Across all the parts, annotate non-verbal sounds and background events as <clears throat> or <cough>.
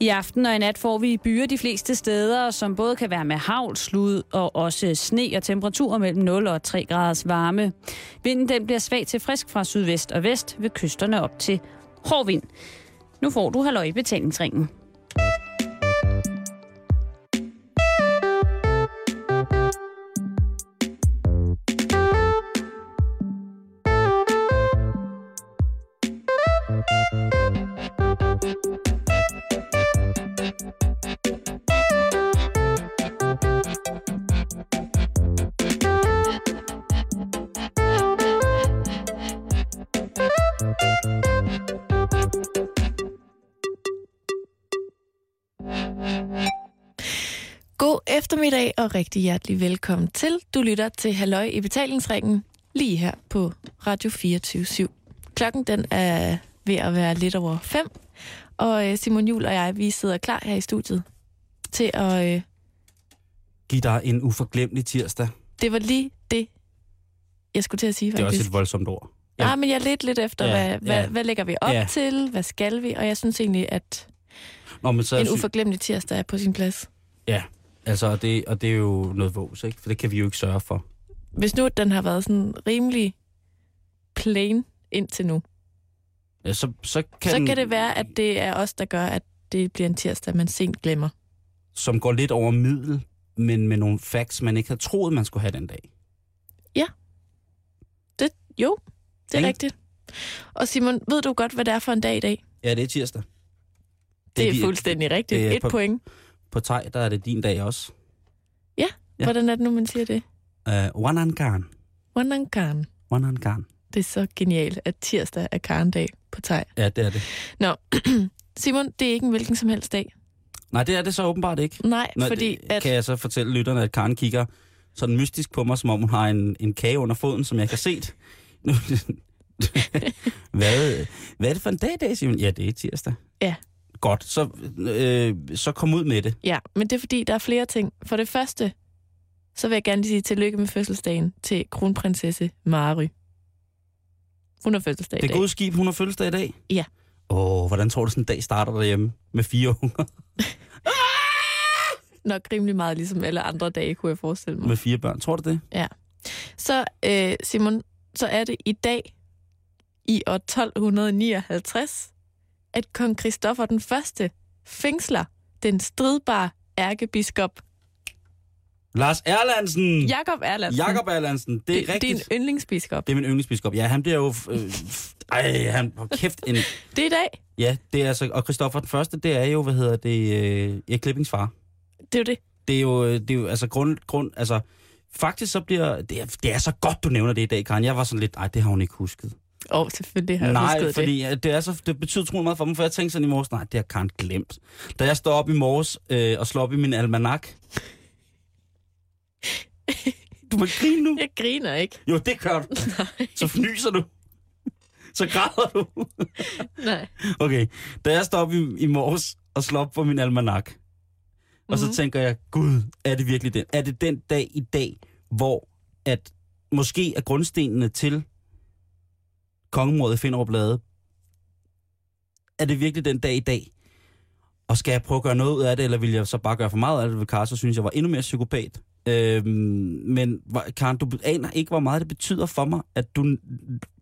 I aften og i nat får vi byer de fleste steder, som både kan være med havl, slud og også sne og temperaturer mellem 0 og 3 graders varme. Vinden den bliver svag til frisk fra sydvest og vest ved kysterne op til hård vind. Nu får du halløj i betalingsringen. Og rigtig hjertelig velkommen til. Du lytter til Halløj i betalingsringen lige her på Radio 24 /7. Klokken den er ved at være lidt over fem, og øh, Simon Jul og jeg, vi sidder klar her i studiet til at... Øh, Giv dig en uforglemmelig tirsdag. det var lige det, jeg skulle til at sige Det er faktisk. også et voldsomt ord. Ja. Ah, men jeg lidt lidt efter, Ja, hvad, hvad, ja. hvad lægger vi op Ja. til, hvad skal vi, og jeg synes egentlig, at Nå, men så en uforglemmelig tirsdag er på sin plads. Ja, altså, og det, og det er jo noget vås, ikke? For det kan vi jo ikke sørge for. Hvis nu den har været sådan rimelig plain indtil nu, Ja, så, så, kan så den, kan det være, at det er os, der gør, at det bliver en tirsdag, man sent glemmer. Som går lidt over middel, men med nogle facts, man ikke havde troet, man skulle have den dag. Det, jo, det er Ikke? rigtigt. Og Simon, ved du godt, hvad det er for en dag i dag? Ja, det er tirsdag. Det er de- fuldstændig rigtigt. det er Et på- point. På teg, der er det din dag også. Ja. Hvordan er det nu, man siger det? Uh. One and garn. Det er så genialt, at tirsdag er karndag på teg. Ja, det er det. Nå, <clears throat> Simon, det er ikke en hvilken som helst dag. Nej, det er det så åbenbart ikke. Nej, Nå, fordi det, at... kan jeg så fortælle lytterne, at Karen kigger sådan mystisk på mig, som om hun har en, en kage under foden, som jeg kan se. <laughs> Hvad, hvad er det for en dag i dag, Simon? Ja, det er tirsdag. Ja. Godt, så, øh, så kom ud med det. Ja, men det er fordi, der er flere ting. For det første, så vil jeg gerne lige sige tillykke med fødselsdagen til kronprinsesse Mary. Hun har fødselsdag i Det dag. gode skib, hun har fødselsdag i dag? Ja. Åh, hvordan tror du, sådan en dag starter derhjemme med fire unger? <laughs> Nok rimelig meget ligesom alle andre dage, kunne jeg forestille mig. Med fire børn, tror du det? Så øh, Simon, så er det i dag, i år 1259, at kong Christoffer den første fængsler den stridbare ærkebiskop Lars Erlandsen! Jakob Erlandsen. Jakob Erlandsen, det er det, det er rigtigt. en yndlingsbiskop. Det er min yndlingsbiskop. Ja, han bliver jo... Øh, ej, han... Hold kæft, en... Det er i dag. Ja, det er altså... Og Christoffer den første, det er jo, hvad hedder det... Øh, Erik Klippings far. Det er jo det. Det er jo, øh, det er jo altså grund... grund altså, faktisk så bliver... Det er, det er så godt, du nævner det i dag, Karen. Jeg var sådan lidt... Ej, det har hun ikke husket. Åh, oh, selvfølgelig har jeg Nej, husket fordi det. Det, er så, det betyder utrolig meget for mig, for jeg tænkte sådan i morges, nej, det har Karen glemt. Da jeg står op i morges øh, og slår op i min almanak. <laughs> Du må grine nu. Jeg griner ikke. Jo, det gør du. <laughs> Nej. Så fnyser du. Så græder du. Nej. Okay, da jeg står op i, i morges og slår op på min almanak, og så Mhm. tænker jeg, gud, er det virkelig den? Er det den dag i dag, hvor at måske er grundstenene til kongemordet i Finderup Lade, er det virkelig den dag i dag? Og skal jeg prøve at gøre noget ud af det, eller vil jeg så bare gøre for meget af det ved Karen, så synes jeg var endnu mere psykopat. Øhm, men Karen, du aner ikke, hvor meget det betyder for mig, at du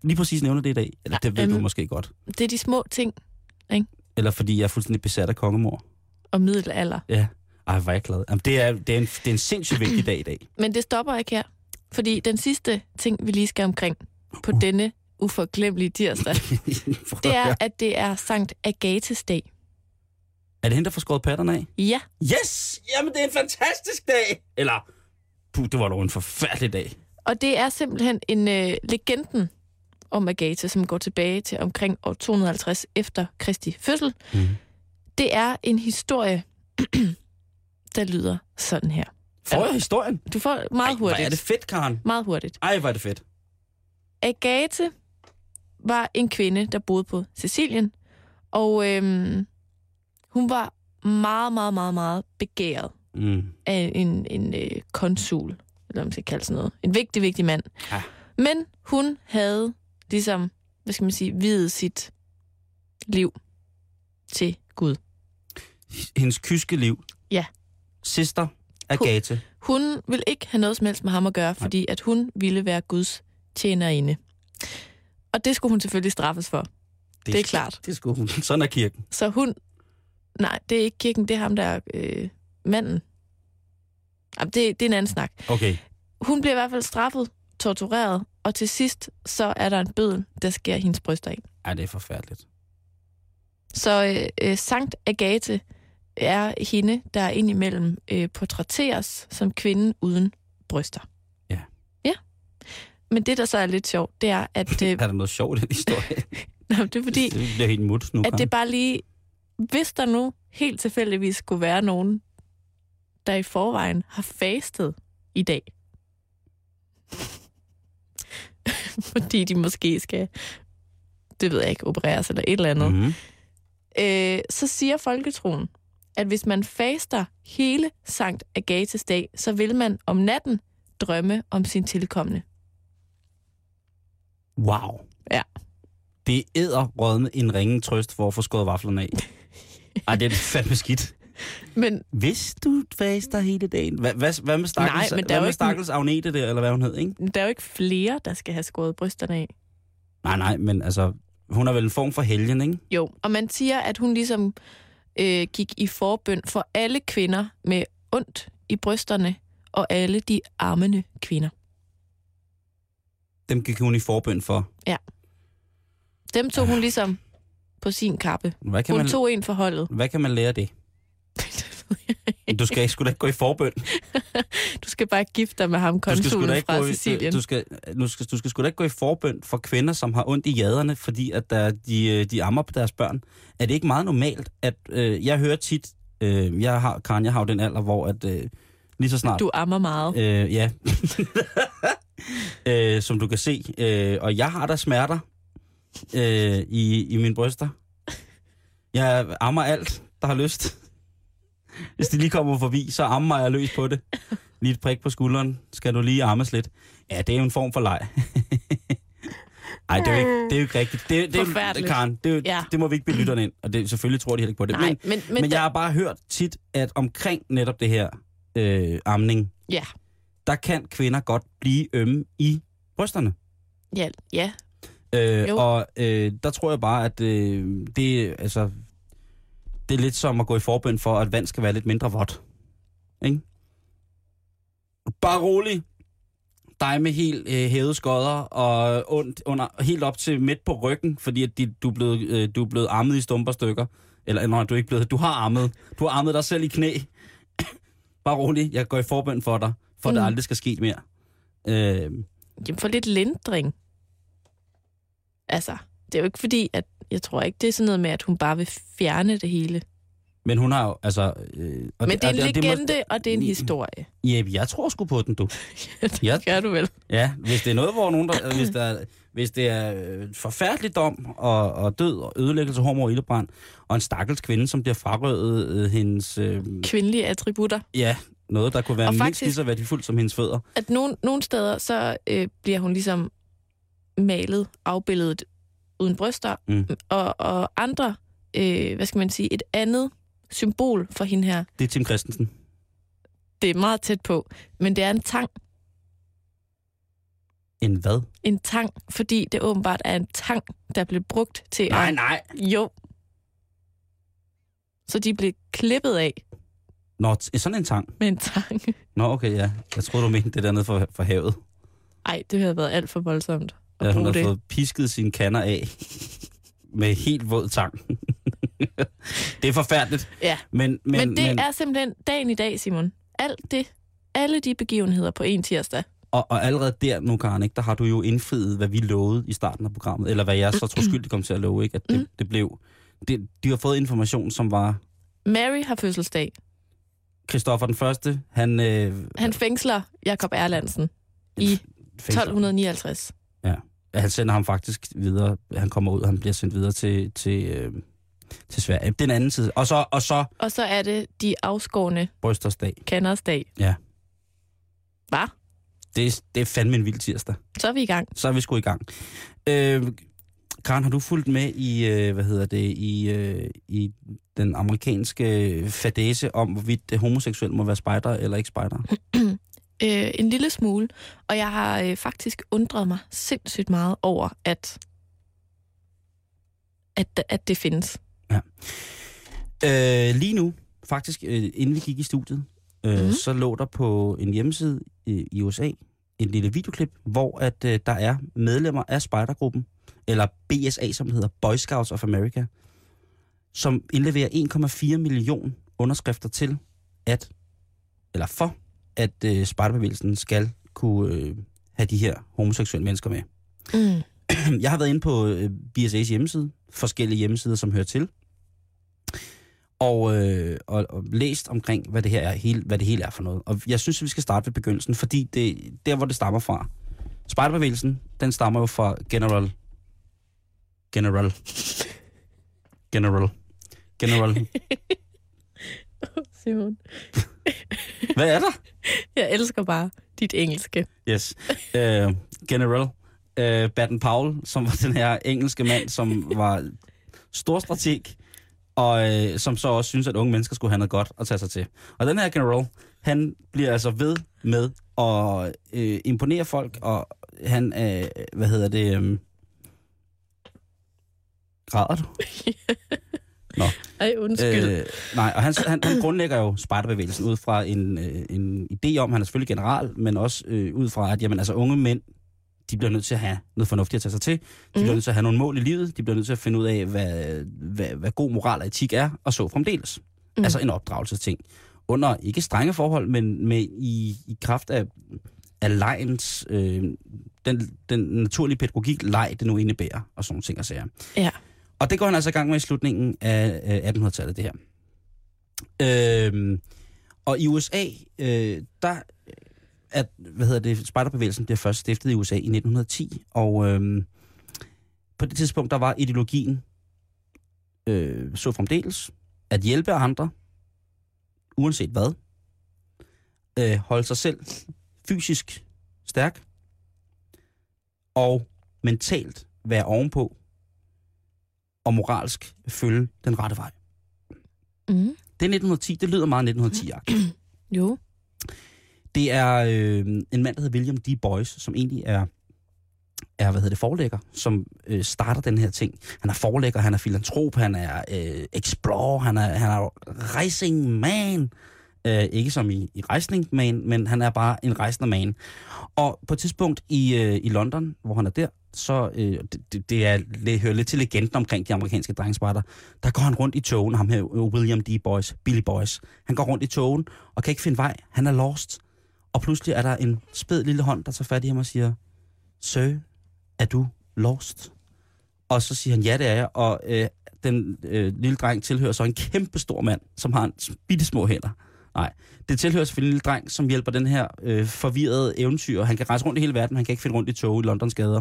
lige præcis nævner det i dag. Eller det ved øhm. du måske godt. Det er de små ting Eller fordi jeg er fuldstændig besat af kongemor. og middelalder. Ja. Ej, hvor er jeg glad. Jamen, det, er, det, er en, det er en sindssygt vigtig dag i dag. Men det stopper ikke her. Fordi den sidste ting, vi lige skal omkring på Uh. denne uforglemmelige tirsdag, <laughs> det er, at det er Sankt Agates dag. Er det hende, der får skåret patterne af? Ja, Yes! Jamen, det er en fantastisk dag! Eller, puh, det var dog en forfærdelig dag. og det er simpelthen en øh, legenden om Agathe, som går tilbage til omkring år 250 efter Kristi fødsel. Mm. Det er en historie, <clears throat> der lyder sådan her. Får jeg historien? Du får meget Ej, hurtigt. er det fedt, Karen. Meget hurtigt. Ej, hvor er det fedt. Agathe var en kvinde, der boede på Sicilien, og øhm, hun var meget, meget, meget, meget begæret Mm. af en, en øh, konsul, eller hvad man skal kalde sådan noget. En vigtig, vigtig mand. Ja. Men hun havde ligesom, hvad skal man sige, videt sit liv til Gud. hendes kyske liv. Ja. Sister Agathe. Hun vil ikke have noget som helst med ham at gøre, fordi at hun ville være Guds tjenerinde. Og det skulle hun selvfølgelig straffes for. Det er klart. Det skulle hun. Sådan er kirken. Så hun... Nej, det er ikke kirken, det er ham, der er øh, manden. Jamen, det, det er en anden snak. Okay. Hun bliver i hvert fald straffet, tortureret, og til sidst så er der en bødel, der skærer hendes bryster ind. Ej, det er forfærdeligt. Så øh, øh, Sankt Agathe er hende, der indimellem øh, portrætteres som kvinde uden bryster. Men det, der så er lidt sjovt, det er, at, <laughs> øh, Er der noget sjovt i den historie? <laughs> Nå, det er fordi, det bliver helt mut nu. at det bare lige, hvis der nu helt tilfældigvis skulle være nogen, der i forvejen har fastet i dag, <laughs> fordi de måske skal, det ved jeg ikke, opereres eller et eller andet, Mm-hmm. øh, så siger folketroen, at hvis man faster hele Sankt Agathes dag, så vil man om natten drømme om sin tilkommende. Wow. Ja. Det er æderrødende en ringe trøst for at få skåret vaflerne af. <laughs> Ej, det er fandme skidt. Men Hvis du faster hele dagen. Hvad, hvad, hvad med stakkels, Nej, men der er hvad jo med ikke- stakkels Agnete der, eller hvad hun hed, ikke? der er jo ikke flere, der skal have skåret brysterne af. Nej, nej, men altså, hun er vel en form for helgen, ikke? Jo, og man siger, at hun ligesom øh, gik i forbøn for alle kvinder med ondt i brysterne og alle de armende kvinder. Dem gik hun i forbøn for. Dem tog hun ligesom på sin kappe. Hvad kan, Hun man, tog en for holdet. hvad kan man lære af det? <laughs> Du skal da ikke gå i forbøn. Du skal bare gifte dig med ham, konsulen fra gå i, Sicilien. du, skal, du, skal, du skal sgu da ikke gå i forbøn for kvinder, som har ondt i jaderne, fordi at der, de, øh, de ammer på deres børn. Er det ikke meget normalt, at øh, jeg hører tit, øh, jeg har, Karen, jeg har jo den alder, hvor at, øh, lige så snart... Du ammer meget. Øh, ja. <laughs> øh, som du kan se. Øh, og jeg har der smerter øh, i, i mine bryster. Jeg ammer alt, der har lyst. Hvis de lige kommer forbi, så ammer jeg løs på det. Lige et prik på skulderen. Skal du lige ammes lidt? Ja, det er jo en form for leg. Nej, det er jo ikke, det er jo ikke rigtigt. Det, det, er Forfærdeligt. Karen, det, er jo, Ja. det må vi ikke bilde lytterne ind. Og det, selvfølgelig tror de heller ikke på det. Nej, men, men, men, men, men der- jeg har bare hørt tit, at omkring netop det her øh, amning, Ja, der kan kvinder godt blive ømme i brysterne. ja, ja. Øh, Jo. og øh, der tror jeg bare, at øh, det, altså, det er lidt som at gå i forbøn for, at vand skal være lidt mindre vådt. Ikke? Bare rolig. Dig med helt øh, hævede skodder og ondt under, helt op til midt på ryggen, fordi at de, du, er blevet, øh, du er blevet armet i stumperstykker. Eller nej, du er ikke blevet, du har armet. Du har armet dig selv i knæ. <coughs> Bare rolig, jeg går i forbøn for dig, for mm. Mm. det aldrig skal ske mere. Øh, Jamen, for lidt lindring. Altså, det er jo ikke fordi, at jeg tror ikke, det er sådan noget med, at hun bare vil fjerne det hele. Men hun har jo, altså... Øh, og Men det er en og og legende, og det er en historie. Ja, jeg tror sgu på den, du. <laughs> det Ja. gør du vel. Ja, hvis det er noget, hvor nogen, der, hvis, der, er- hvis det er øh, forfærdelig dom og, og død og ødelæggelse, hormor og ildebrand, og en stakkels kvinde, som bliver frarøvet øh, hendes... Øh, Kvindelige attributter. ja, noget, der kunne være Og mindst faktisk- lige så værdifuldt som hendes fødder. At nogen, nogle steder, så øh, bliver hun ligesom malet, afbilledet uden bryster, Mm. og, og andre, øh, hvad skal man sige, et andet symbol for hende her. Det er Tim Christensen. Det er meget tæt på, men det er en tang. En hvad? En tang, fordi det åbenbart er en tang, der blev brugt til Nej, at... nej. Jo. Så de blev klippet af Nå, sådan en tang. med en tang. Nå, okay, ja. Jeg troede, du mente det dernede for, for havet. Ej, det havde været alt for voldsomt at Ja, hun har det. fået pisket sine kander af med helt våd tang. det er forfærdeligt. Ja. Men, men, Men, det men... er simpelthen dagen i dag, Simon. Alt det, alle de begivenheder på en tirsdag. Og, og allerede der nu, Karen, ikke, der har du jo indfriet, hvad vi lovede i starten af programmet. Eller hvad jeg så tror skyld, kom til at love, ikke? At det, Mm. det blev... Det, de har fået information, som var... Mary har fødselsdag. Christoffer den første, han... Øh, Han fængsler Jakob Erlandsen i fængsler- 1259. Han sender ham faktisk videre. Han kommer ud, han bliver sendt videre til, til, øh, til Sverige. Den anden side. Og så, og så Og så er det de afskårne Brøstersdag. kanders dag. Ja. Hvad? Det, er- det er fandme en vild tirsdag. Så er vi i gang. Så er vi sgu i gang. Øh, Karen, har du fulgt med i, øh, hvad hedder det, i, øh, i den amerikanske fadese om, hvorvidt det homoseksuel må være spejder eller ikke spejder? <clears throat> Øh, en lille smule. Og jeg har øh, faktisk undret mig sindssygt meget over, at, at, at det findes. Øh, lige nu, faktisk, øh, inden vi gik i studiet, øh, Mhm. mm. så lå der på en hjemmeside i, i USA en lille videoklip, hvor at øh, der er medlemmer af spejdergruppen, eller BSA, som hedder, Boy Scouts of America, som indleverer 1,4 million underskrifter til, at, eller for, at øh, spejderbevægelsen skal kunne øh, have de her homoseksuelle mennesker med. Mm. <clears throat> Jeg har været inde på øh, BSA's hjemmeside, forskellige hjemmesider, som hører til, og, øh, og, og læst omkring, hvad det her er, hele, hvad det hele er for noget. Og jeg synes, vi skal starte ved begyndelsen, fordi det der, hvor det stammer fra. Spejderbevægelsen, den stammer jo fra General... General... General... General... <laughs> Simon. <laughs> Hvad er der? Jeg elsker bare dit engelske. Yes. Uh, General uh, Baden Powell, som var den her engelske mand, som var stor strateg, og øh, som så også synes, at unge mennesker skulle have noget godt at tage sig til. Og den her general, han bliver altså ved med at øh, imponere folk, og han, øh, hvad hedder det, øh, græder du? <laughs> Ej, undskyld. Øh. Nej, og han, han, han grundlægger jo spejderbevægelsen ud fra en, øh, en idé om, han er selvfølgelig general, men også øh, ud fra, at jamen, altså, unge mænd, de bliver nødt til at have noget fornuftigt at tage sig til. De mm. bliver nødt til at have nogle mål i livet. De bliver nødt til at finde ud af, hvad, hvad, hvad god moral og etik er, og så fremdeles. Mm. Altså en opdragelsesting. Under ikke strenge forhold, men med i, i kraft af, af lejens, øh, den, den naturlige pædagogik, leg det nu indebærer, og sådan nogle ting og sager. Ja. Og det går han altså i gang med i slutningen af øh, 1800-tallet, det her. Øhm, og i USA, øh, der at, hvad hedder det, spejderbevægelsen bliver først stiftet i USA i 1910, og øhm, på det tidspunkt, der var ideologien øh, så fremdeles at hjælpe andre, uanset hvad, øh, holde sig selv fysisk stærk, og mentalt være ovenpå, og moralsk følge den rette vej. Mm. Det er 1910, det lyder meget 1910-agtigt. Jo. Det er øh, en mand, der hedder William D. Boyce, som egentlig er, er hvad hedder det, forlægger, som øh, starter den her ting. Han er forlægger, han er filantrop, han er øh, explorer, han er, han er racing man. Øh, ikke som i, i rejsning man, men han er bare en rejsende man. Og på et tidspunkt i, øh, i London, hvor han er der, så øh, det, det, er, det hører lidt til legenden omkring de amerikanske drengsparter, Der går han rundt i togen, ham her øh, William D. Boyce, Billy Boyce. Han går rundt i togen og kan ikke finde vej. Han er lost. Og pludselig er der en spæd lille hånd, der tager fat i ham og siger, Sir, er du lost? Og så siger han, ja det er jeg. Og øh, den øh, lille dreng tilhører så en kæmpe stor mand, som har en bitte små hænder. Nej, det tilhører selvfølgelig en lille dreng, som hjælper den her øh, forvirrede eventyr. Han kan rejse rundt i hele verden, men han kan ikke finde rundt i tog i Londons gader.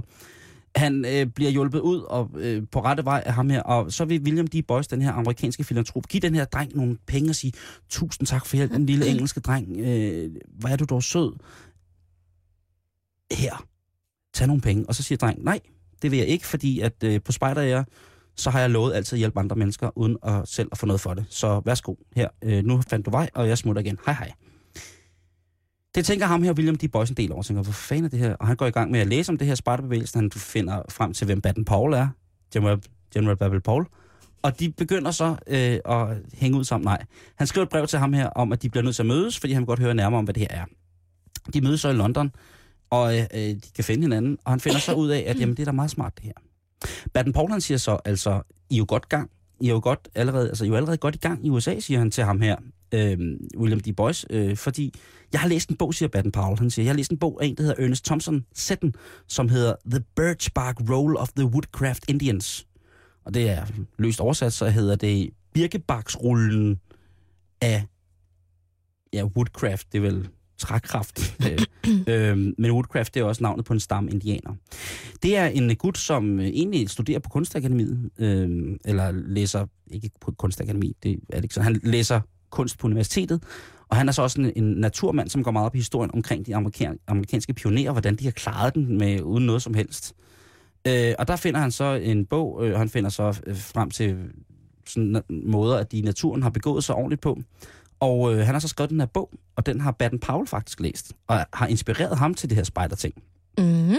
Han øh, bliver hjulpet ud og øh, på rette vej af ham her, og så vil William D. Boyce, den her amerikanske filantrop, give den her dreng nogle penge og sige, tusind tak for hjælpen, lille engelske dreng. Øh, hvor er du dog sød. Her, tag nogle penge. Og så siger drengen, nej, det vil jeg ikke, fordi at øh, på spejder så har jeg lovet altid at hjælpe andre mennesker, uden at selv at få noget for det. Så værsgo, her, øh, nu fandt du vej, og jeg smutter igen. Hej hej. Det tænker ham her, William D. Boyce, en del over, tænker, hvor fanden er det her? Og han går i gang med at læse om det her spartabevægelse. Han finder frem til, hvem Baden Powell er. General, General Babel Paul. Og de begynder så øh, at hænge ud sammen. Nej, han skriver et brev til ham her om, at de bliver nødt til at mødes, fordi han vil godt høre nærmere om, hvad det her er. De mødes så i London, og øh, øh, de kan finde hinanden, og han finder så ud af, at jamen, det er da meget smart det her. Baden Paul han siger så, altså, I er jo godt gang, I er jo godt allerede, altså, I er jo allerede godt i gang i USA, siger han til ham her, øh, William D. Boyce, øh, fordi jeg har læst en bog, siger Baden Powell. Han siger, jeg har læst en bog af en, der hedder Ernest Thompson Setten, som hedder The Birch Bark Roll of the Woodcraft Indians. Og det er løst oversat, så hedder det Birkebarksrullen af ja, Woodcraft, det er vel trækraft. <coughs> øh, øh, men Woodcraft, det er også navnet på en stamme indianer. Det er en gut, som øh, egentlig studerer på Kunstakademiet, øh, eller læser, ikke på Kunstakademi, det er det ikke så, han læser kunst på universitetet, og han er så også en, en naturmand, som går meget op i historien omkring de amerikan, amerikanske pionerer, hvordan de har klaret den med uden noget som helst. Øh, og der finder han så en bog, øh, og han finder så øh, frem til sådan måder, at de i naturen har begået sig ordentligt på. Og øh, han har så skrevet den her bog, og den har Baden Powell faktisk læst, og har inspireret ham til det her spejderting. ting Mm.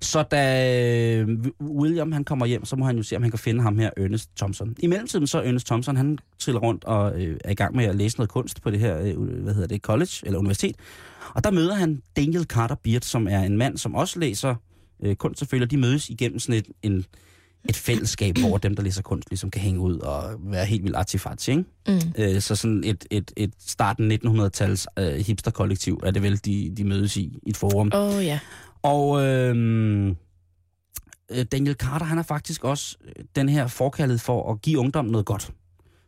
Så da øh, William han kommer hjem, så må han jo se, om han kan finde ham her, Ernest Thompson. I mellemtiden så er Ernest Thompson, han triller rundt og øh, er i gang med at læse noget kunst på det her, øh, hvad hedder det, college eller universitet. Og der møder han Daniel Carter Beard, som er en mand, som også læser øh, kunst selvfølgelig. De mødes igennem sådan et, en, et fællesskab, hvor dem, der læser kunst, ligesom kan hænge ud og være helt vildt artifat, ikke? Mm. Øh, så sådan et, et, et starten 1900-tals øh, hipster-kollektiv er det vel, de, de mødes i, i et forum. Åh oh, ja. Og øhm, øh, Daniel Carter, han er faktisk også øh, den her forkaldet for at give ungdom noget godt.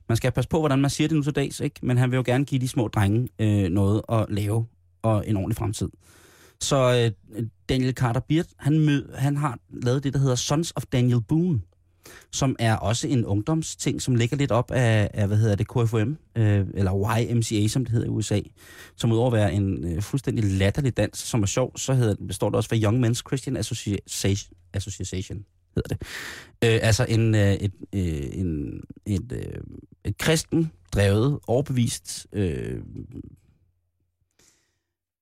Man skal passe på, hvordan man siger det nu til dags, ikke? men han vil jo gerne give de små drenge øh, noget at lave og en ordentlig fremtid. Så øh, Daniel Carter Beard, han, mød, han har lavet det, der hedder Sons of Daniel Boone, som er også en ungdomsting, som ligger lidt op af, af hvad hedder det, KFM, øh, eller YMCA, som det hedder i USA, som udover at være en øh, fuldstændig latterlig dans, som er sjov, så hedder, består det også for Young Men's Christian Association, Association hedder det. Øh, altså en, øh, et, øh, en, et, øh, et kristen drevet, overbevist, øh,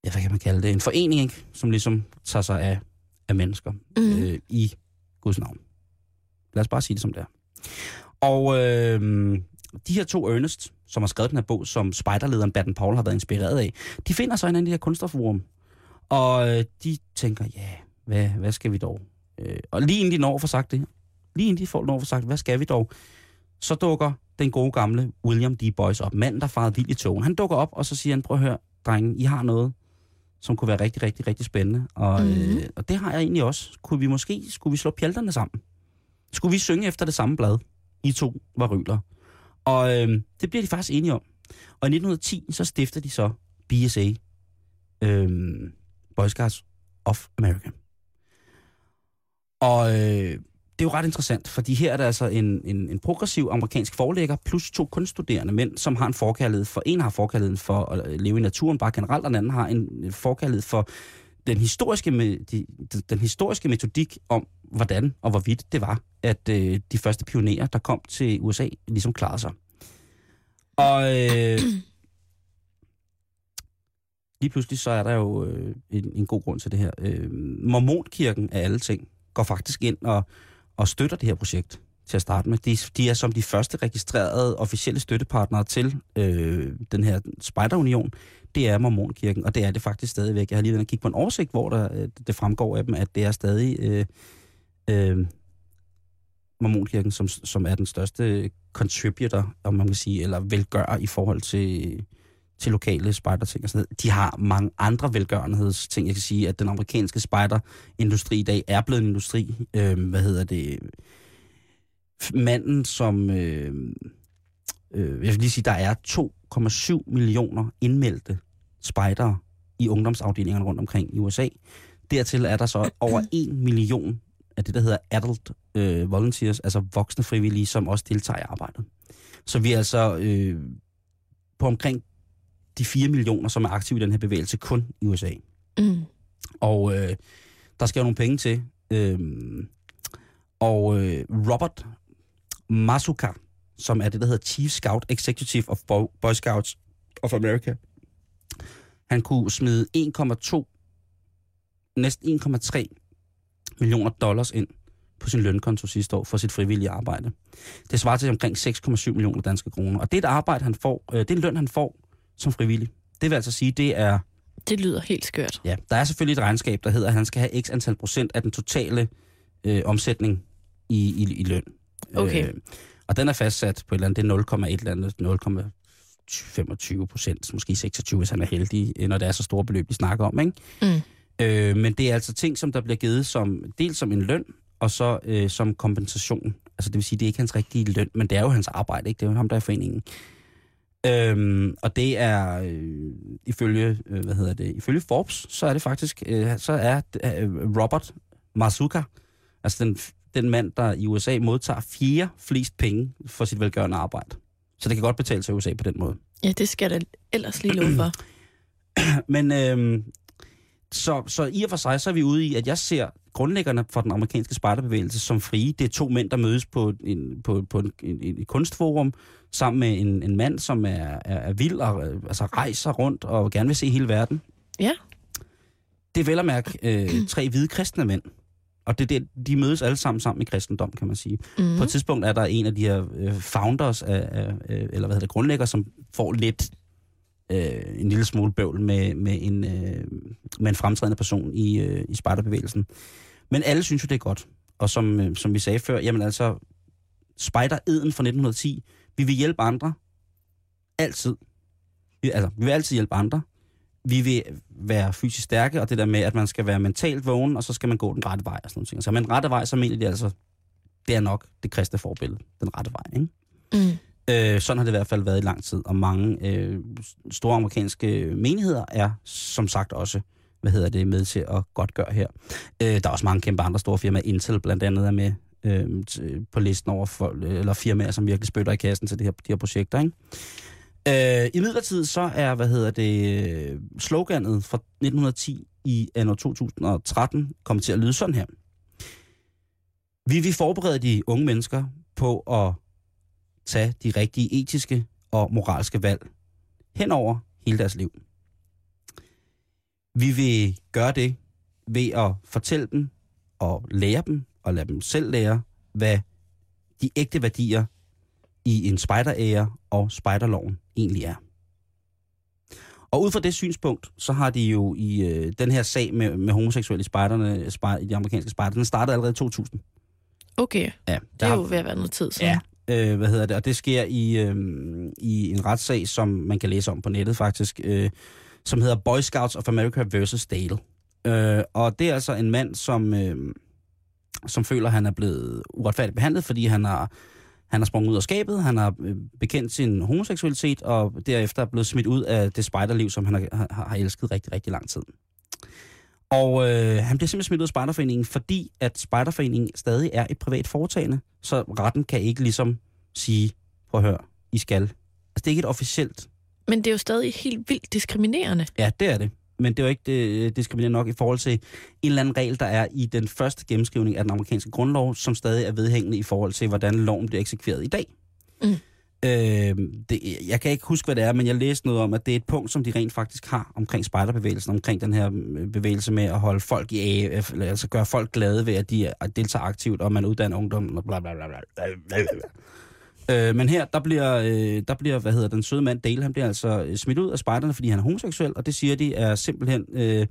ja, hvad kan man kalde det, en forening, ikke? som ligesom tager sig af, af mennesker Mm. øh, i Guds navn. Lad os bare sige det som det er. Og øh, de her to Ernest, som har skrevet den her bog, som spejderlederen Baden Paul har været inspireret af, de finder så en af de her kunstnerforum. Og øh, de tænker, ja, hvad, hvad skal vi dog? Øh, og lige inden de når for sagt det, lige inden de får når for sagt, hvad skal vi dog? Så dukker den gode gamle William D. Boyce op, manden, der farede vildt i togen. Han dukker op, og så siger han, prøv at høre, drenge, I har noget, som kunne være rigtig, rigtig, rigtig spændende. Og, Mhm. øh, og det har jeg egentlig også. Kunne vi måske, skulle vi slå pjalterne sammen? Skulle vi synge efter det samme blad? I to var rygler. Og øh, det bliver de faktisk enige om. Og i 1910, så stifter de så BSA, øh, Boy Scouts of America. Og øh, det er jo ret interessant, fordi her er der altså en, en, en progressiv amerikansk forlægger, plus to kunststuderende mænd, som har en forkærlighed for, en har forkærligheden for at leve i naturen bare generelt, og den anden har en forkærlighed for den historiske, me- de, den, den historiske metodik om, hvordan og hvorvidt det var, at øh, de første pionerer, der kom til USA, ligesom klarede sig. Og øh, lige pludselig så er der jo øh, en, en god grund til det her. Øh, Mormonkirken af alle ting går faktisk ind og, og støtter det her projekt til at starte med. De, de er som de første registrerede officielle støttepartnere til øh, den her Spejderunion. Det er Mormonkirken, og det er det faktisk stadigvæk. Jeg har lige været og kigge på en oversigt, hvor der, øh, det fremgår af dem, at det er stadig øh, øh, Mormonkirken, som, som er den største contributor, om man kan sige, eller velgør i forhold til, til lokale spejderting og sådan noget. De har mange andre velgørenhedsting. Jeg kan sige, at den amerikanske spejderindustri i dag er blevet en industri. Øh, hvad hedder det? Manden, som... Øh, øh, jeg vil lige sige, der er 2,7 millioner indmeldte spejdere i ungdomsafdelingerne rundt omkring i USA. Dertil er der så <clears throat> over 1 million af det, der hedder adult øh, volunteers, altså voksne frivillige, som også deltager i arbejdet. Så vi er altså øh, på omkring de 4 millioner, som er aktive i den her bevægelse, kun i USA. Mm. Og øh, der skal jo nogle penge til. Øh, og øh, Robert Masuka, som er det, der hedder Chief Scout Executive of Bo- Boy Scouts of America, han kunne smide 1,2, næsten 1,3 millioner dollars ind på sin lønkonto sidste år for sit frivillige arbejde. Det svarer til omkring 6,7 millioner danske kroner. Og det er et arbejde, han får, øh, det er en løn, han får som frivillig. Det vil altså sige, det er Det lyder helt skørt. Ja, der er selvfølgelig et regnskab, der hedder, at han skal have x antal procent af den totale øh, omsætning i, i, i løn. Okay. Øh, og den er fastsat på et eller andet, det er 0,1 eller andet, 0,25 procent, måske 26, hvis han er heldig, øh, når det er så store beløb, vi snakker om. Ikke? Mm. Øh, men det er altså ting, som der bliver givet som, dels som en løn, og så øh, som kompensation. Altså det vil sige, det er ikke hans rigtige løn, men det er jo hans arbejde, ikke? Det er jo ham, der er i foreningen. Øhm, og det er øh, ifølge, øh, hvad hedder det, ifølge Forbes, så er det faktisk, øh, så er øh, Robert Masuka, altså den, den mand, der i USA modtager fire flest penge for sit velgørende arbejde. Så det kan godt betale sig i USA på den måde. Ja, det skal da ellers lige love for. <clears throat> Men øhm, så, så i og for sig, så er vi ude i, at jeg ser grundlæggerne for den amerikanske spejderbevægelse som frie. Det er to mænd, der mødes på, en, på, på en, en, en kunstforum sammen med en, en mand, som er, er, er vild og øh, altså, rejser rundt og gerne vil se hele verden. Ja. Det er vel at mærke øh, <clears throat> tre hvide kristne mænd. Og det, det, de mødes alle sammen sammen i kristendom, kan man sige. Mm. På et tidspunkt er der en af de her øh, founders, af, af, øh, eller hvad hedder det, grundlægger, som får lidt øh, en lille smule bøvl med, med, en, øh, med en fremtrædende person i, øh, i spejderbevægelsen. Men alle synes jo, det er godt. Og som, øh, som vi sagde før, jamen altså, spejdereden fra 1910, vi vil hjælpe andre. Altid. Vi, altså, vi vil altid hjælpe andre. Vi vil være fysisk stærke, og det der med, at man skal være mentalt vågen, og så skal man gå den rette vej og sådan noget. Så men rette vej, så mener de altså, det er nok det kristne forbillede, den rette vej. Ikke? Mm. Øh, sådan har det i hvert fald været i lang tid, og mange øh, store amerikanske menigheder er som sagt også hvad hedder det, med til at godt gøre her. Øh, der er også mange kæmpe andre store firmaer. Intel blandt andet er med øh, på listen over for, eller firmaer, som virkelig spytter i kassen til det her, de her projekter. Ikke? Øh, I midlertid så er, hvad hedder det, øh, sloganet fra 1910 i anno 2013 kommet til at lyde sådan her. Vi vil forberede de unge mennesker på at tage de rigtige etiske og moralske valg hen over hele deres liv. Vi vil gøre det ved at fortælle dem og lære dem og lade dem selv lære, hvad de ægte værdier i en spejderære og spejderloven egentlig er. Og ud fra det synspunkt, så har de jo i øh, den her sag med, med homoseksuelle i, spejderne, spej, de amerikanske spejder, den startede allerede i 2000. Okay, Ja, det er har- jo ved at være noget tid siden. Ja, øh, hvad hedder det? Og det sker i, øh, i en retssag, som man kan læse om på nettet faktisk, øh, som hedder Boy Scouts of America versus Dale. Øh, og det er altså en mand, som, øh, som føler, at han er blevet uretfærdigt behandlet, fordi han har, han har sprunget ud af skabet, han har øh, bekendt sin homoseksualitet, og derefter er blevet smidt ud af det spejderliv, som han har, har, har elsket rigtig, rigtig lang tid. Og øh, han bliver simpelthen smidt ud af Spejderforeningen, fordi at Spejderforeningen stadig er et privat foretagende, så retten kan ikke ligesom sige, prøv at høre, I skal. Altså det er ikke et officielt, Men det er jo stadig helt vildt diskriminerende. ja det er det, men det er jo ikke det, diskriminerende nok i forhold til en eller anden regel, der er i den første gennemskrivning af den amerikanske grundlov, som stadig er vedhængende i forhold til, hvordan loven bliver eksekveret i dag. Mm. Øh, det, jeg kan ikke huske, hvad det er, men jeg læste noget om, at det er et punkt, som de rent faktisk har omkring spejderbevægelsen, omkring den her øh, bevægelse med at holde folk i AF, eller altså gøre folk glade ved, at de er- deltager aktivt, og man uddanner ungdom, og bla bla bla bla. bla, bla. Øh, men her, der bliver, øh, der bliver, hvad hedder den søde mand Dale, han bliver altså øh, smidt ud af spejderne, fordi han er homoseksuel, og det siger de er simpelthen, øh,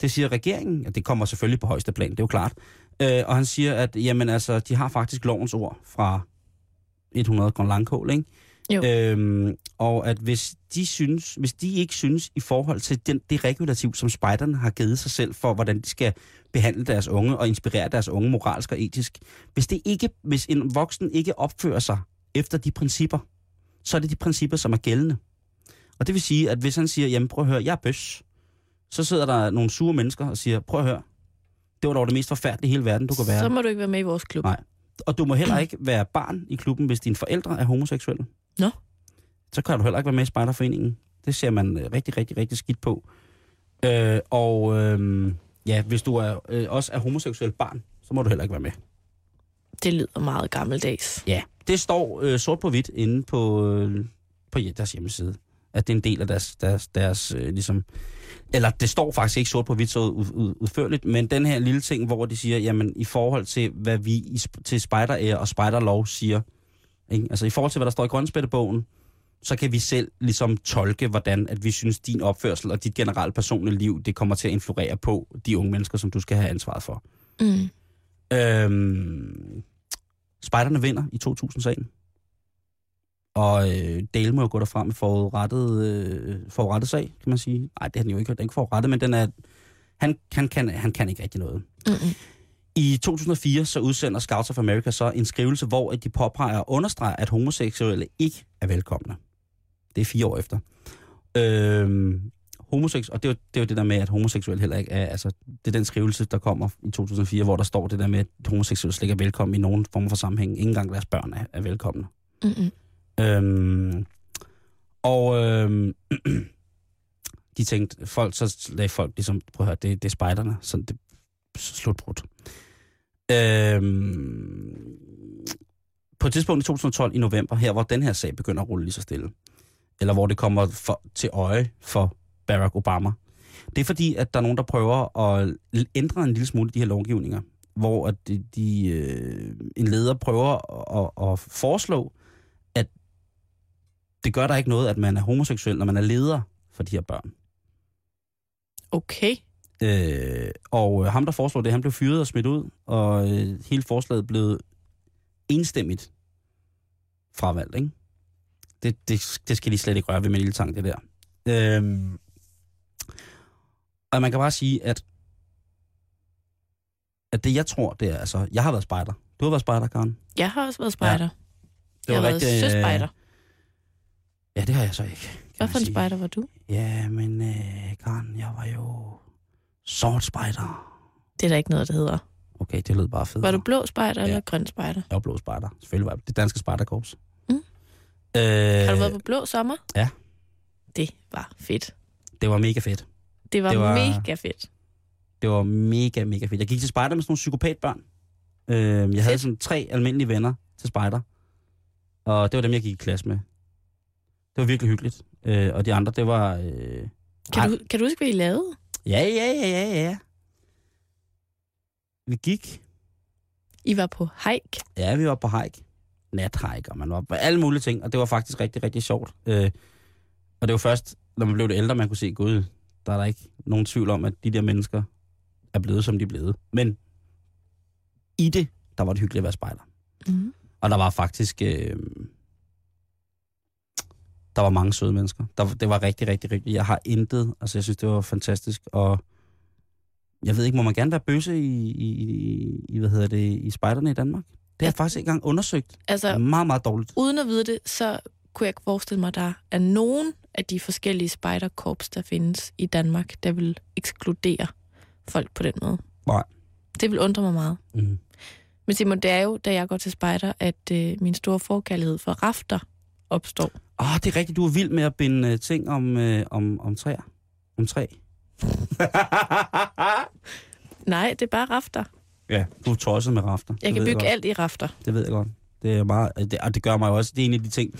det siger regeringen, og det kommer selvfølgelig på højeste plan, det er jo klart, øh, og han siger, at jamen altså, de har faktisk lovens ord fra 100 Grøn Langkål, ikke? Jo. Øhm, og at hvis de synes, hvis de ikke synes i forhold til den, det regulativ, som spejderne har givet sig selv for, hvordan de skal behandle deres unge og inspirere deres unge moralsk og etisk, hvis, det ikke, hvis en voksen ikke opfører sig efter de principper, så er det de principper, som er gældende. Og det vil sige, at hvis han siger, jamen prøv at høre, jeg er bøs, så sidder der nogle sure mennesker og siger, prøv at høre, det var dog det mest forfærdelige i hele verden, du kan være. Så må du ikke være med i vores klub. Nej. Og du må heller ikke være barn i klubben, hvis dine forældre er homoseksuelle. Nå. Så kan du heller ikke være med i Spejderforeningen. Det ser man øh, rigtig, rigtig, rigtig skidt på. Øh, og øh, ja, hvis du er, øh, også er homoseksuel barn, så må du heller ikke være med. Det lyder meget gammeldags. Ja, det står øh, sort på hvidt inde på, øh, på deres hjemmeside. At det er en del af deres, deres, deres øh, ligesom... Eller det står faktisk ikke sort på hvidt så ud, ud, udførligt, men den her lille ting, hvor de siger, jamen i forhold til, hvad vi i, til spejderære og spejderlov siger, ikke? altså i forhold til, hvad der står i grønspættebogen, så kan vi selv ligesom tolke, hvordan at vi synes, din opførsel og dit generelle personlige liv, det kommer til at influere på de unge mennesker, som du skal have ansvaret for. Mm. Øhm, Spejderne vinder i 2000-sagen. Og øh, Dale må jo gå derfra med forudrettet, øh, forudrettet sag, kan man sige. Nej, det har den jo ikke. Den er ikke forudrettet, men den er, han, han, kan, han kan ikke rigtig noget. Mm-mm. I 2004 så udsender Scouts of America så en skrivelse, hvor de påpeger og understreger, at homoseksuelle ikke er velkomne. Det er fire år efter. Øhm, homoseks og det er, jo, det er jo det der med, at homoseksuelle heller ikke er, altså, det er den skrivelse, der kommer i 2004, hvor der står det der med, at homoseksuelle slet ikke er velkommen i nogen form for sammenhæng. Ingen engang deres børn er, er velkomne. Mm-mm. Øhm, og øhm, <clears throat> de tænkte, folk, så lagde folk ligesom, prøv at høre, det, det er spejderne, så det, slutbrud. Øhm, på et tidspunkt i 2012 i november, her hvor den her sag begynder at rulle lige så stille, eller hvor det kommer for, til øje for Barack Obama, det er fordi, at der er nogen, der prøver at ændre en lille smule de her lovgivninger, hvor at de, de, øh, en leder prøver at, at foreslå, at det gør der ikke noget, at man er homoseksuel, når man er leder for de her børn. Okay. Øh, og ham, der foreslår det, han blev fyret og smidt ud, og øh, hele forslaget blev enstemmigt fravalgt, ikke? Det, det, det skal de slet ikke røre ved med lille tang, det der. Øh, og man kan bare sige, at, at det jeg tror, det er, altså, jeg har været spejder. Du har været spejder, Karen. Jeg har også været spejder. Ja. Det Jeg har været søspejder. Ja, det har jeg så ikke. Hvad for en spejder var du? Ja, men øh, Karen, jeg var jo sort spejder. Det er der ikke noget, der hedder. Okay, det lød bare fedt. Var du blå spejder Ja. eller grøn spejder? Jeg var blå spejder. Selvfølgelig var jeg det danske spejderkorps. Mm. Øh, Har du været på blå sommer? ja. Det var fedt. Det var mega fedt. Det var, Det var- mega fedt. Det var mega, mega fedt. Jeg gik til spejder med sådan nogle psykopatbørn. Øh, jeg havde sådan tre almindelige venner til spejder. Og det var dem, jeg gik i klasse med. Det var virkelig hyggeligt. Øh, og de andre, det var... Øh. Kan du, kan du huske, hvad I lavede? ja, ja, ja, ja, ja. Vi gik. I var på hike. Ja, vi var på hike. Nathike, og man var på alle mulige ting. Og det var faktisk rigtig, rigtig sjovt. Øh, og det var først, når man blev det ældre, man kunne se, gud, der er der ikke nogen tvivl om, at de der mennesker er blevet, som de er blevet. Men i det, der var det hyggeligt at være spejder. Mm. Og der var faktisk... Øh, der var mange søde mennesker. Der, det var rigtig, rigtig, rigtig... Jeg har intet... Altså, jeg synes, det var fantastisk. Og jeg ved ikke, må man gerne være bøsse i, i, i, i hvad hedder det, i spejderne i Danmark? Det har jeg faktisk ikke engang undersøgt. Altså, Meget, meget dårligt. uden at vide det, så kunne jeg ikke forestille mig, at der er nogen af de forskellige spejderkorps, der findes i Danmark, der vil ekskludere folk på den måde. Nej. Det vil undre mig meget. Mm. Men Simon, det er jo, da jeg går til spejder, at øh, min store forkærlighed for rafter opstår. Åh, oh, det er rigtigt. Du er vild med at binde øh, ting om, øh, om, om træer. Om træ. <laughs> Nej, det er bare rafter. ja, du er tosset med rafter. Jeg Det kan bygge godt. alt i rafter. Det ved jeg godt. Det er meget, det, og det gør mig også, det er en af de ting,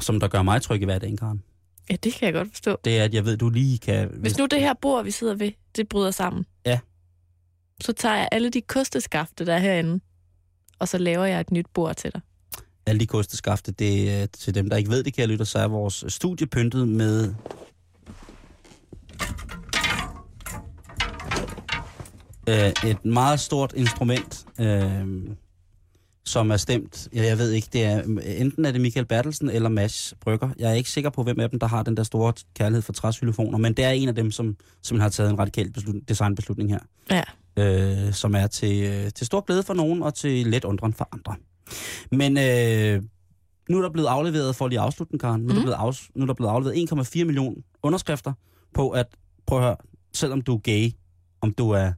som der gør mig tryg i hverdagen, Karen. Ja, det kan jeg godt forstå. Det er, at jeg ved, du lige kan... Hvis nu det her bord, vi sidder ved, det bryder sammen, Ja. så tager jeg alle de kosteskafte, der er herinde, og så laver jeg et nyt bord til dig. Alle de kosteskafte, det er til dem, der ikke ved det, kære lytter, så er vores studie pyntet med... Øh, et meget stort instrument, øh, som er stemt, ja, jeg ved ikke, det er, enten er det Michael Bertelsen eller Mads Brygger. Jeg er ikke sikker på, hvem af dem, der har den der store kærlighed for træsylofoner, men det er en af dem, som, som har taget en radikal beslut, designbeslutning her. Ja. øh, som er til, øh, til stor glæde for nogen og til let undren for andre. Men øh, nu er der blevet afleveret, for lige at afslutte den, Karen, nu, er der Mhm. blevet afs, nu er der blevet afleveret 1,4 millioner underskrifter på at, prøv at høre, selvom du er gay, om du er,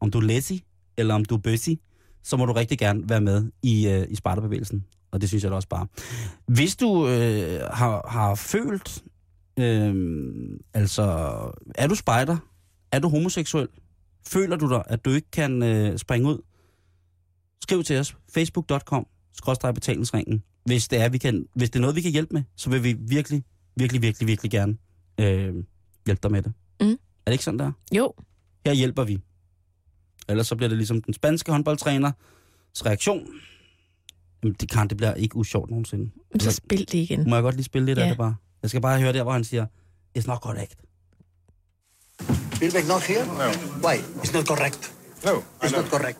om du er lazy, eller om du er bøssy, så må du rigtig gerne være med i, øh, i spejderbevægelsen. Og det synes jeg da også bare. Hvis du øh, har, har følt, øh, altså, er du spejder? Er du homoseksuel? Føler du dig, at du ikke kan øh, springe ud? Skriv til os. Facebook.com betalingsringen. Hvis det, er, vi kan, hvis det er noget, vi kan hjælpe med, så vil vi virkelig, virkelig, virkelig, virkelig gerne øh, hjælpe dig med det. Mm. Er det ikke sådan der? Jo, Her hjælper vi. Ellers så bliver det ligesom den spanske håndboldtræners reaktion. Jamen, det kan, det bliver ikke usjovt nogensinde. så spil det igen. Må jeg godt lige spille lidt Ja. af det bare? Jeg skal bare høre der, hvor han siger, it's not correct. Spielberg not here? No. Why? It's not correct. No, It's not correct.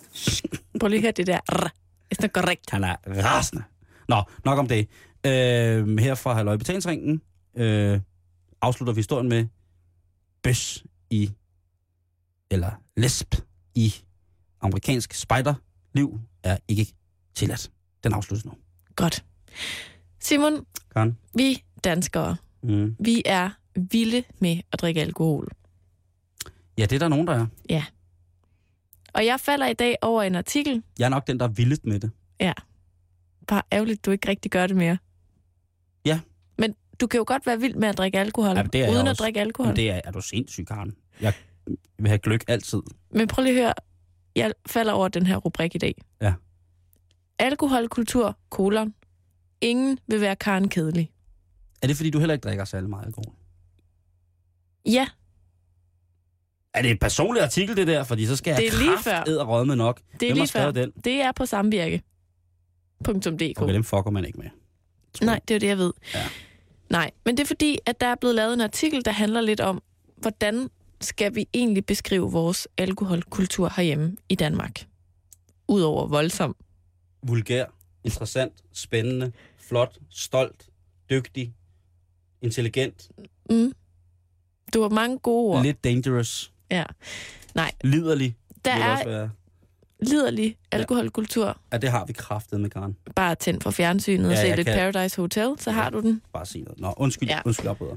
Prøv lige at høre det der. Rr. It's not correct. Han er rasende. Nå, nok om det. Øh, her fra Halløj Betalingsringen øh, afslutter vi historien med bøs i, eller lesb i amerikansk spiderliv er ikke tilladt. Den afsluttes nu. Godt. Simon, Karen? vi danskere, Mm. vi er vilde med at drikke alkohol. Ja, det er der nogen, der er. Og jeg falder i dag over en artikel. Jeg er nok den, der er vildest med det. Bare ærgerligt, du ikke rigtig gør det mere. Ja. Men du kan jo godt være vild med at drikke alkohol, Ja, men det er uden at også. drikke alkohol. Men det er, er du sindssyg, Karen. Jeg, vil have gløk altid. Men prøv lige at høre. Jeg falder over den her rubrik i dag. Ja. Alkoholkultur, kolon. Ingen vil være Karen Kedelig. Er det, fordi du heller ikke drikker særlig meget alkohol? Ja, Er det et personligt artikel, det der? Fordi så skal jeg Det er lige kraft med nok. det er Hvem lige før. skrevet den? Det er på samvirke.dk. Okay, dem fucker man ikke med. Tror Nej, jeg. det er jo det, jeg ved. Ja. Nej, men det er fordi, at der er blevet lavet en artikel, der handler lidt om, hvordan skal vi egentlig beskrive vores alkoholkultur herhjemme i Danmark? Udover voldsom. Vulgær, interessant, spændende, flot, stolt, dygtig, intelligent, Mm. Du har mange gode ord. lidt dangerous, Ja. Nej, liderlig. der er liderlig alkoholkultur. Ja, det har vi kraftet med, Karen. Bare tænd for fjernsynet og Ja, se jeg lidt kan- Paradise Hotel, så har du den. Bare sige noget. Nå, undskyld, Ja. ja. undskyld, jeg afbryder.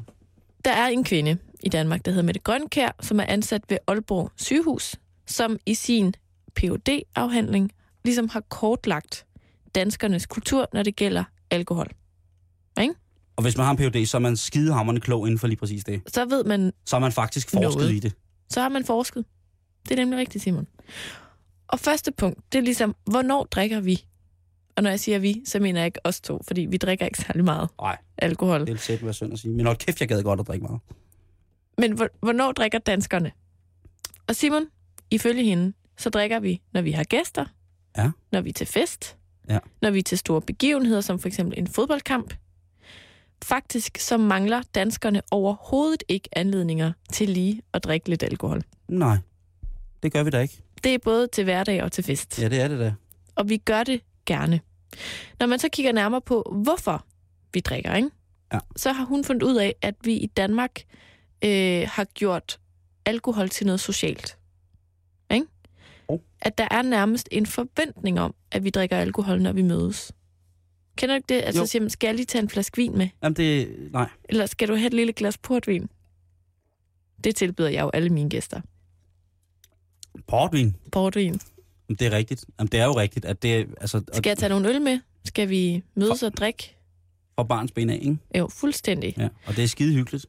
Der er en kvinde i Danmark, der hedder Mette Grønkær, som er ansat ved Aalborg sygehus, som i sin phd afhandling ligesom har kortlagt danskernes kultur, når det gælder alkohol. Og hvis man har en PhD, så er man skidehammerende klog inden for lige præcis det. Så ved man, Så har man faktisk forsket Noget. i det. så har man forsket. Det er nemlig rigtigt, Simon. Og første punkt, det er ligesom, hvornår drikker vi? Og når jeg siger vi, så mener jeg ikke os to, fordi vi drikker ikke særlig meget Nej, alkohol. det er sæt være synd at sige. Men hold kæft, jeg gad godt at drikke meget. Men hvor- hvornår drikker danskerne? Og Simon, ifølge hende, så drikker vi, når vi har gæster, Ja. når vi er til fest, Ja. når vi er til store begivenheder, som for eksempel en fodboldkamp. Faktisk så mangler danskerne overhovedet ikke anledninger til lige at drikke lidt alkohol. Nej, det gør vi da ikke. Det er både til hverdag og til fest. Ja, det er det da. Og vi gør det gerne. Når man så kigger nærmere på, hvorfor vi drikker, ikke? Ja. så har hun fundet ud af, at vi i Danmark øh, har gjort alkohol til noget socialt. Ikke? Oh. At der er nærmest en forventning om, at vi drikker alkohol, når vi mødes. Kender du ikke det? Altså, Jo. siger man, skal jeg lige tage en flaske vin med? Jamen, det... Nej. Eller skal du have et lille glas portvin? Det tilbyder jeg jo alle mine gæster. Portvin. Portvin. Det er rigtigt. Jamen, det er jo rigtigt, at det... Altså, Skal jeg tage nogle øl med? Skal vi mødes og drikke? Fra barns ben af, ikke? Jo, fuldstændig. Ja, og det er skide hyggeligt.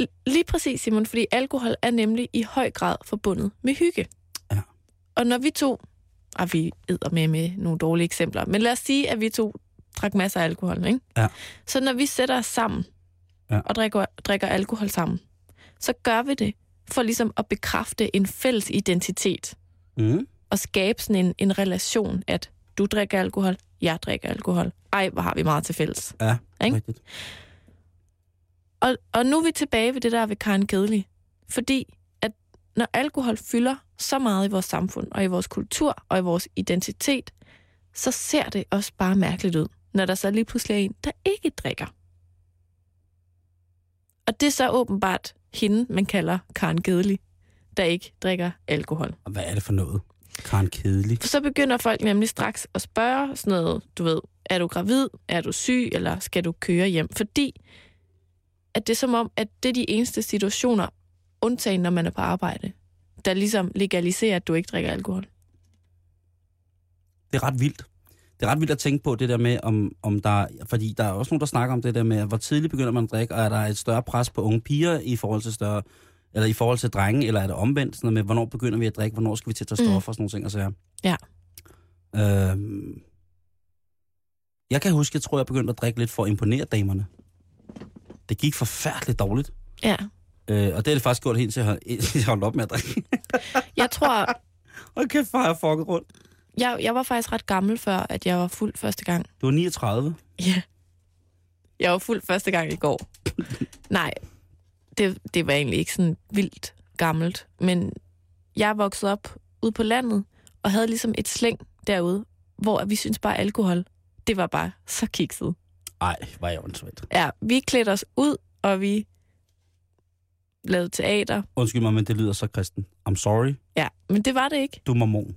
L- Lige præcis, Simon, fordi alkohol er nemlig i høj grad forbundet med hygge. Ja. Og når vi to, og vi æder med med nogle dårlige eksempler, men lad os sige, at vi to drak masser af alkohol, ikke? Ja. Så når vi sætter os sammen Ja. og drikker, drikker alkohol sammen, så gør vi det for ligesom at bekræfte en fælles identitet Mm. Og skabe sådan en, en relation, at du drikker alkohol, jeg drikker alkohol. Ej, hvor har vi meget til fælles. Ja, Ikke? rigtigt. Og, og nu er vi tilbage ved det der ved Karen Kedelig. Fordi at når alkohol fylder så meget i vores samfund, og i vores kultur, og i vores identitet, så ser det også bare mærkeligt ud, når der så lige pludselig er en, der ikke drikker. Og det er så åbenbart hende, man kalder Karen Kedelig, der ikke drikker alkohol. Og hvad er det for noget? Karen Kedelig. For så begynder folk nemlig straks at spørge sådan noget, du ved, er du gravid, er du syg, eller skal du køre hjem? Fordi at det er som om, at det er de eneste situationer, undtagen når man er på arbejde, der ligesom legaliserer, at du ikke drikker alkohol. Det er ret vildt. Det er ret vildt at tænke på det der med, om, om der... Fordi der er også nogen, der snakker om det der med, hvor tidligt begynder man at drikke, og er der et større pres på unge piger i forhold til større... Eller i forhold til drenge, eller er det omvendt? Sådan noget med, hvornår begynder vi at drikke, hvornår skal vi til at tage Mm. stoffer og sådan nogle ting. Og så her. Ja. Øhm, jeg kan huske, jeg tror, jeg begyndte at drikke lidt for at imponere damerne. Det gik forfærdeligt dårligt. Ja. Øh, og det er det faktisk gjort helt til at holde- <laughs> holdt op med at drikke. Jeg tror, <laughs> Og kæft, hvor har jeg fucket rundt. jeg, jeg var faktisk ret gammel før, at jeg var fuld første gang. Du var 39. Ja. Jeg var fuld første gang i går. Nej, det, det var egentlig ikke sådan vildt gammelt. Men jeg voksede op ude på landet, og havde ligesom et slæng derude, hvor vi synes bare alkohol, det var bare så kikset. Ej, var jeg åndssvagt. Ja, vi klædte os ud, og vi lavede teater. Undskyld mig, men det lyder så kristen. I'm sorry. Ja, men det var det ikke. Du er mormon.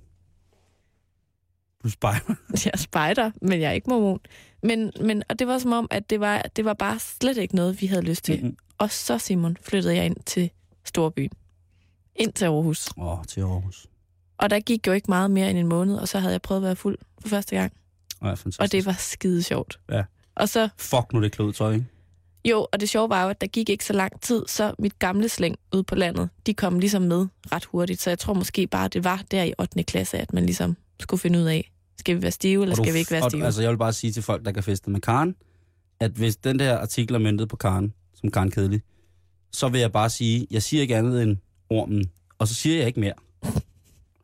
Du spejler. <laughs> Jeg er spejder, men jeg er ikke mormon. Men, men, og det var som om, at det var, det var bare slet ikke noget, vi havde lyst til. Mm-hmm. Og så, Simon, flyttede jeg ind til Storbyen. Ind til Aarhus. Åh, til Aarhus. Og der gik jo ikke meget mere end en måned, og så havde jeg prøvet at være fuld for første gang. Ja, fantastisk. Og det var skide sjovt. Ja. Og så, Fuck nu det klodtøj, ikke? Jo, og det sjove var jo, at der gik ikke så lang tid, så mit gamle slæng ude på landet, de kom ligesom med ret hurtigt. Så jeg tror måske bare, det var der i 8. klasse, at man ligesom skulle finde ud af, skal vi være stive, eller du skal vi ikke være stive? Altså, jeg vil bare sige til folk, der kan feste med Karen, at hvis den der artikel er myndet på Karen, som Karen Kedelig, så vil jeg bare sige, jeg siger ikke andet end ormen, og så siger jeg ikke mere.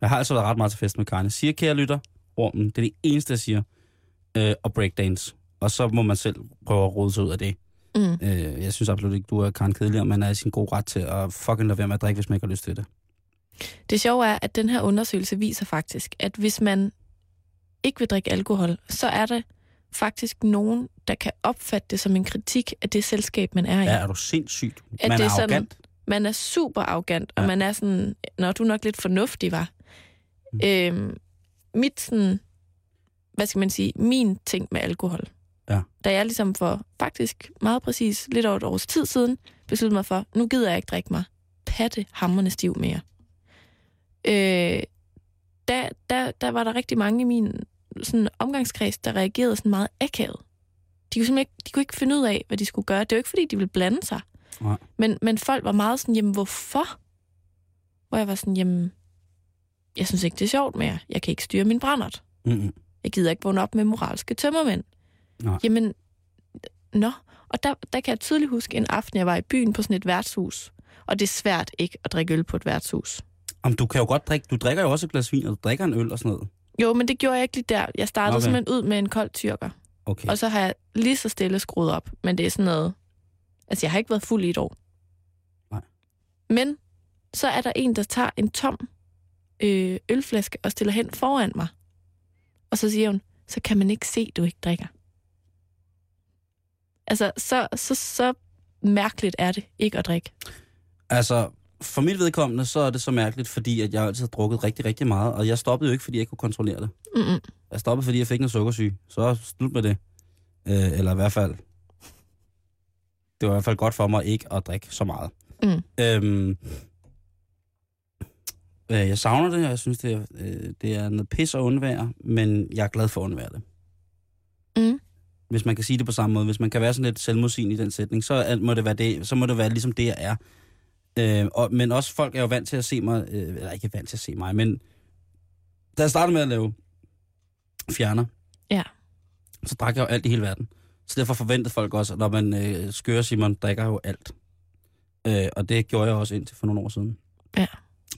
Jeg har altså været ret meget til fest med Karen. Jeg siger, kære lytter, ormen, det er det eneste, jeg siger, øh, og breakdance. Og så må man selv prøve at rode sig ud af det. Mm. Øh, jeg synes absolut ikke, du er Karen Kedelig, og man er i sin gode ret til at fucking lade være med at drikke, hvis man ikke har lyst til det. Det sjove er, at den her undersøgelse viser faktisk, at hvis man ikke vil drikke alkohol, så er der faktisk nogen, der kan opfatte det som en kritik af det selskab, man er i. Ja, er du sindssygt? At man det er er sådan- arrogant. Man er super arrogant, og Ja. man er sådan, når du er nok lidt fornuftig, var. Mm. Øhm, mit sådan, hvad skal man sige, min ting med alkohol. Ja. Da jeg ligesom for faktisk meget præcis lidt over et års tid siden besluttede mig for, nu gider jeg ikke drikke mig patte hammerne stiv mere. Øh, der, der, der var der rigtig mange i min sådan, omgangskreds, der reagerede sådan meget akavet. De kunne simpelthen ikke, de kunne ikke finde ud af, hvad de skulle gøre. Det var ikke, fordi de ville blande sig. Nej. Men, men folk var meget sådan, jamen hvorfor? Hvor jeg var sådan, jamen, jeg synes ikke, det er sjovt mere. Jeg kan ikke styre min brændert. Mm-mm. Jeg gider ikke vågne op med moralske tømmermænd. Nej. Jamen, nå. Og der, der kan jeg tydeligt huske en aften, jeg var i byen på sådan et værtshus. Og det er svært ikke at drikke øl på et værtshus. Jamen, du kan jo godt drikke, du drikker jo også et glas vin, og du drikker en øl og sådan noget. Jo, men det gjorde jeg ikke lige der. Jeg startede okay. simpelthen ud med en kold tyrker. Okay. Og så har jeg lige så stille skruet op. Men det er sådan noget... Altså, jeg har ikke været fuld i et år. Nej. Men så er der en, der tager en tom øh, ølflaske og stiller hen foran mig. Og så siger hun, så kan man ikke se, du ikke drikker. Altså, så, så, så mærkeligt er det ikke at drikke. Altså, for mit vedkommende, så er det så mærkeligt, fordi at jeg altid har drukket rigtig, rigtig meget, og jeg stoppede jo ikke, fordi jeg ikke kunne kontrollere det. Mm-mm. Jeg stoppede, fordi jeg fik noget sukkersyge. Så slut med det. Øh, eller i hvert fald, det var i hvert fald godt for mig ikke at drikke så meget. Mm. Øhm, øh, jeg savner det, og jeg synes, det er, øh, det er noget pis at undvære, men jeg er glad for at undvære det. Mm. Hvis man kan sige det på samme måde. Hvis man kan være sådan lidt selvmodsigende i den sætning, så må det være, det, så må det være ligesom det, jeg er. Øh, og, men også folk er jo vant til at se mig, øh, eller ikke vant til at se mig, men da jeg startede med at lave fjerner, Ja. så drak jeg jo alt i hele verden. Så derfor forventede folk også, at når man øh, skører Simon, drikker jo alt. Øh, og det gjorde jeg også indtil for nogle år siden. Ja.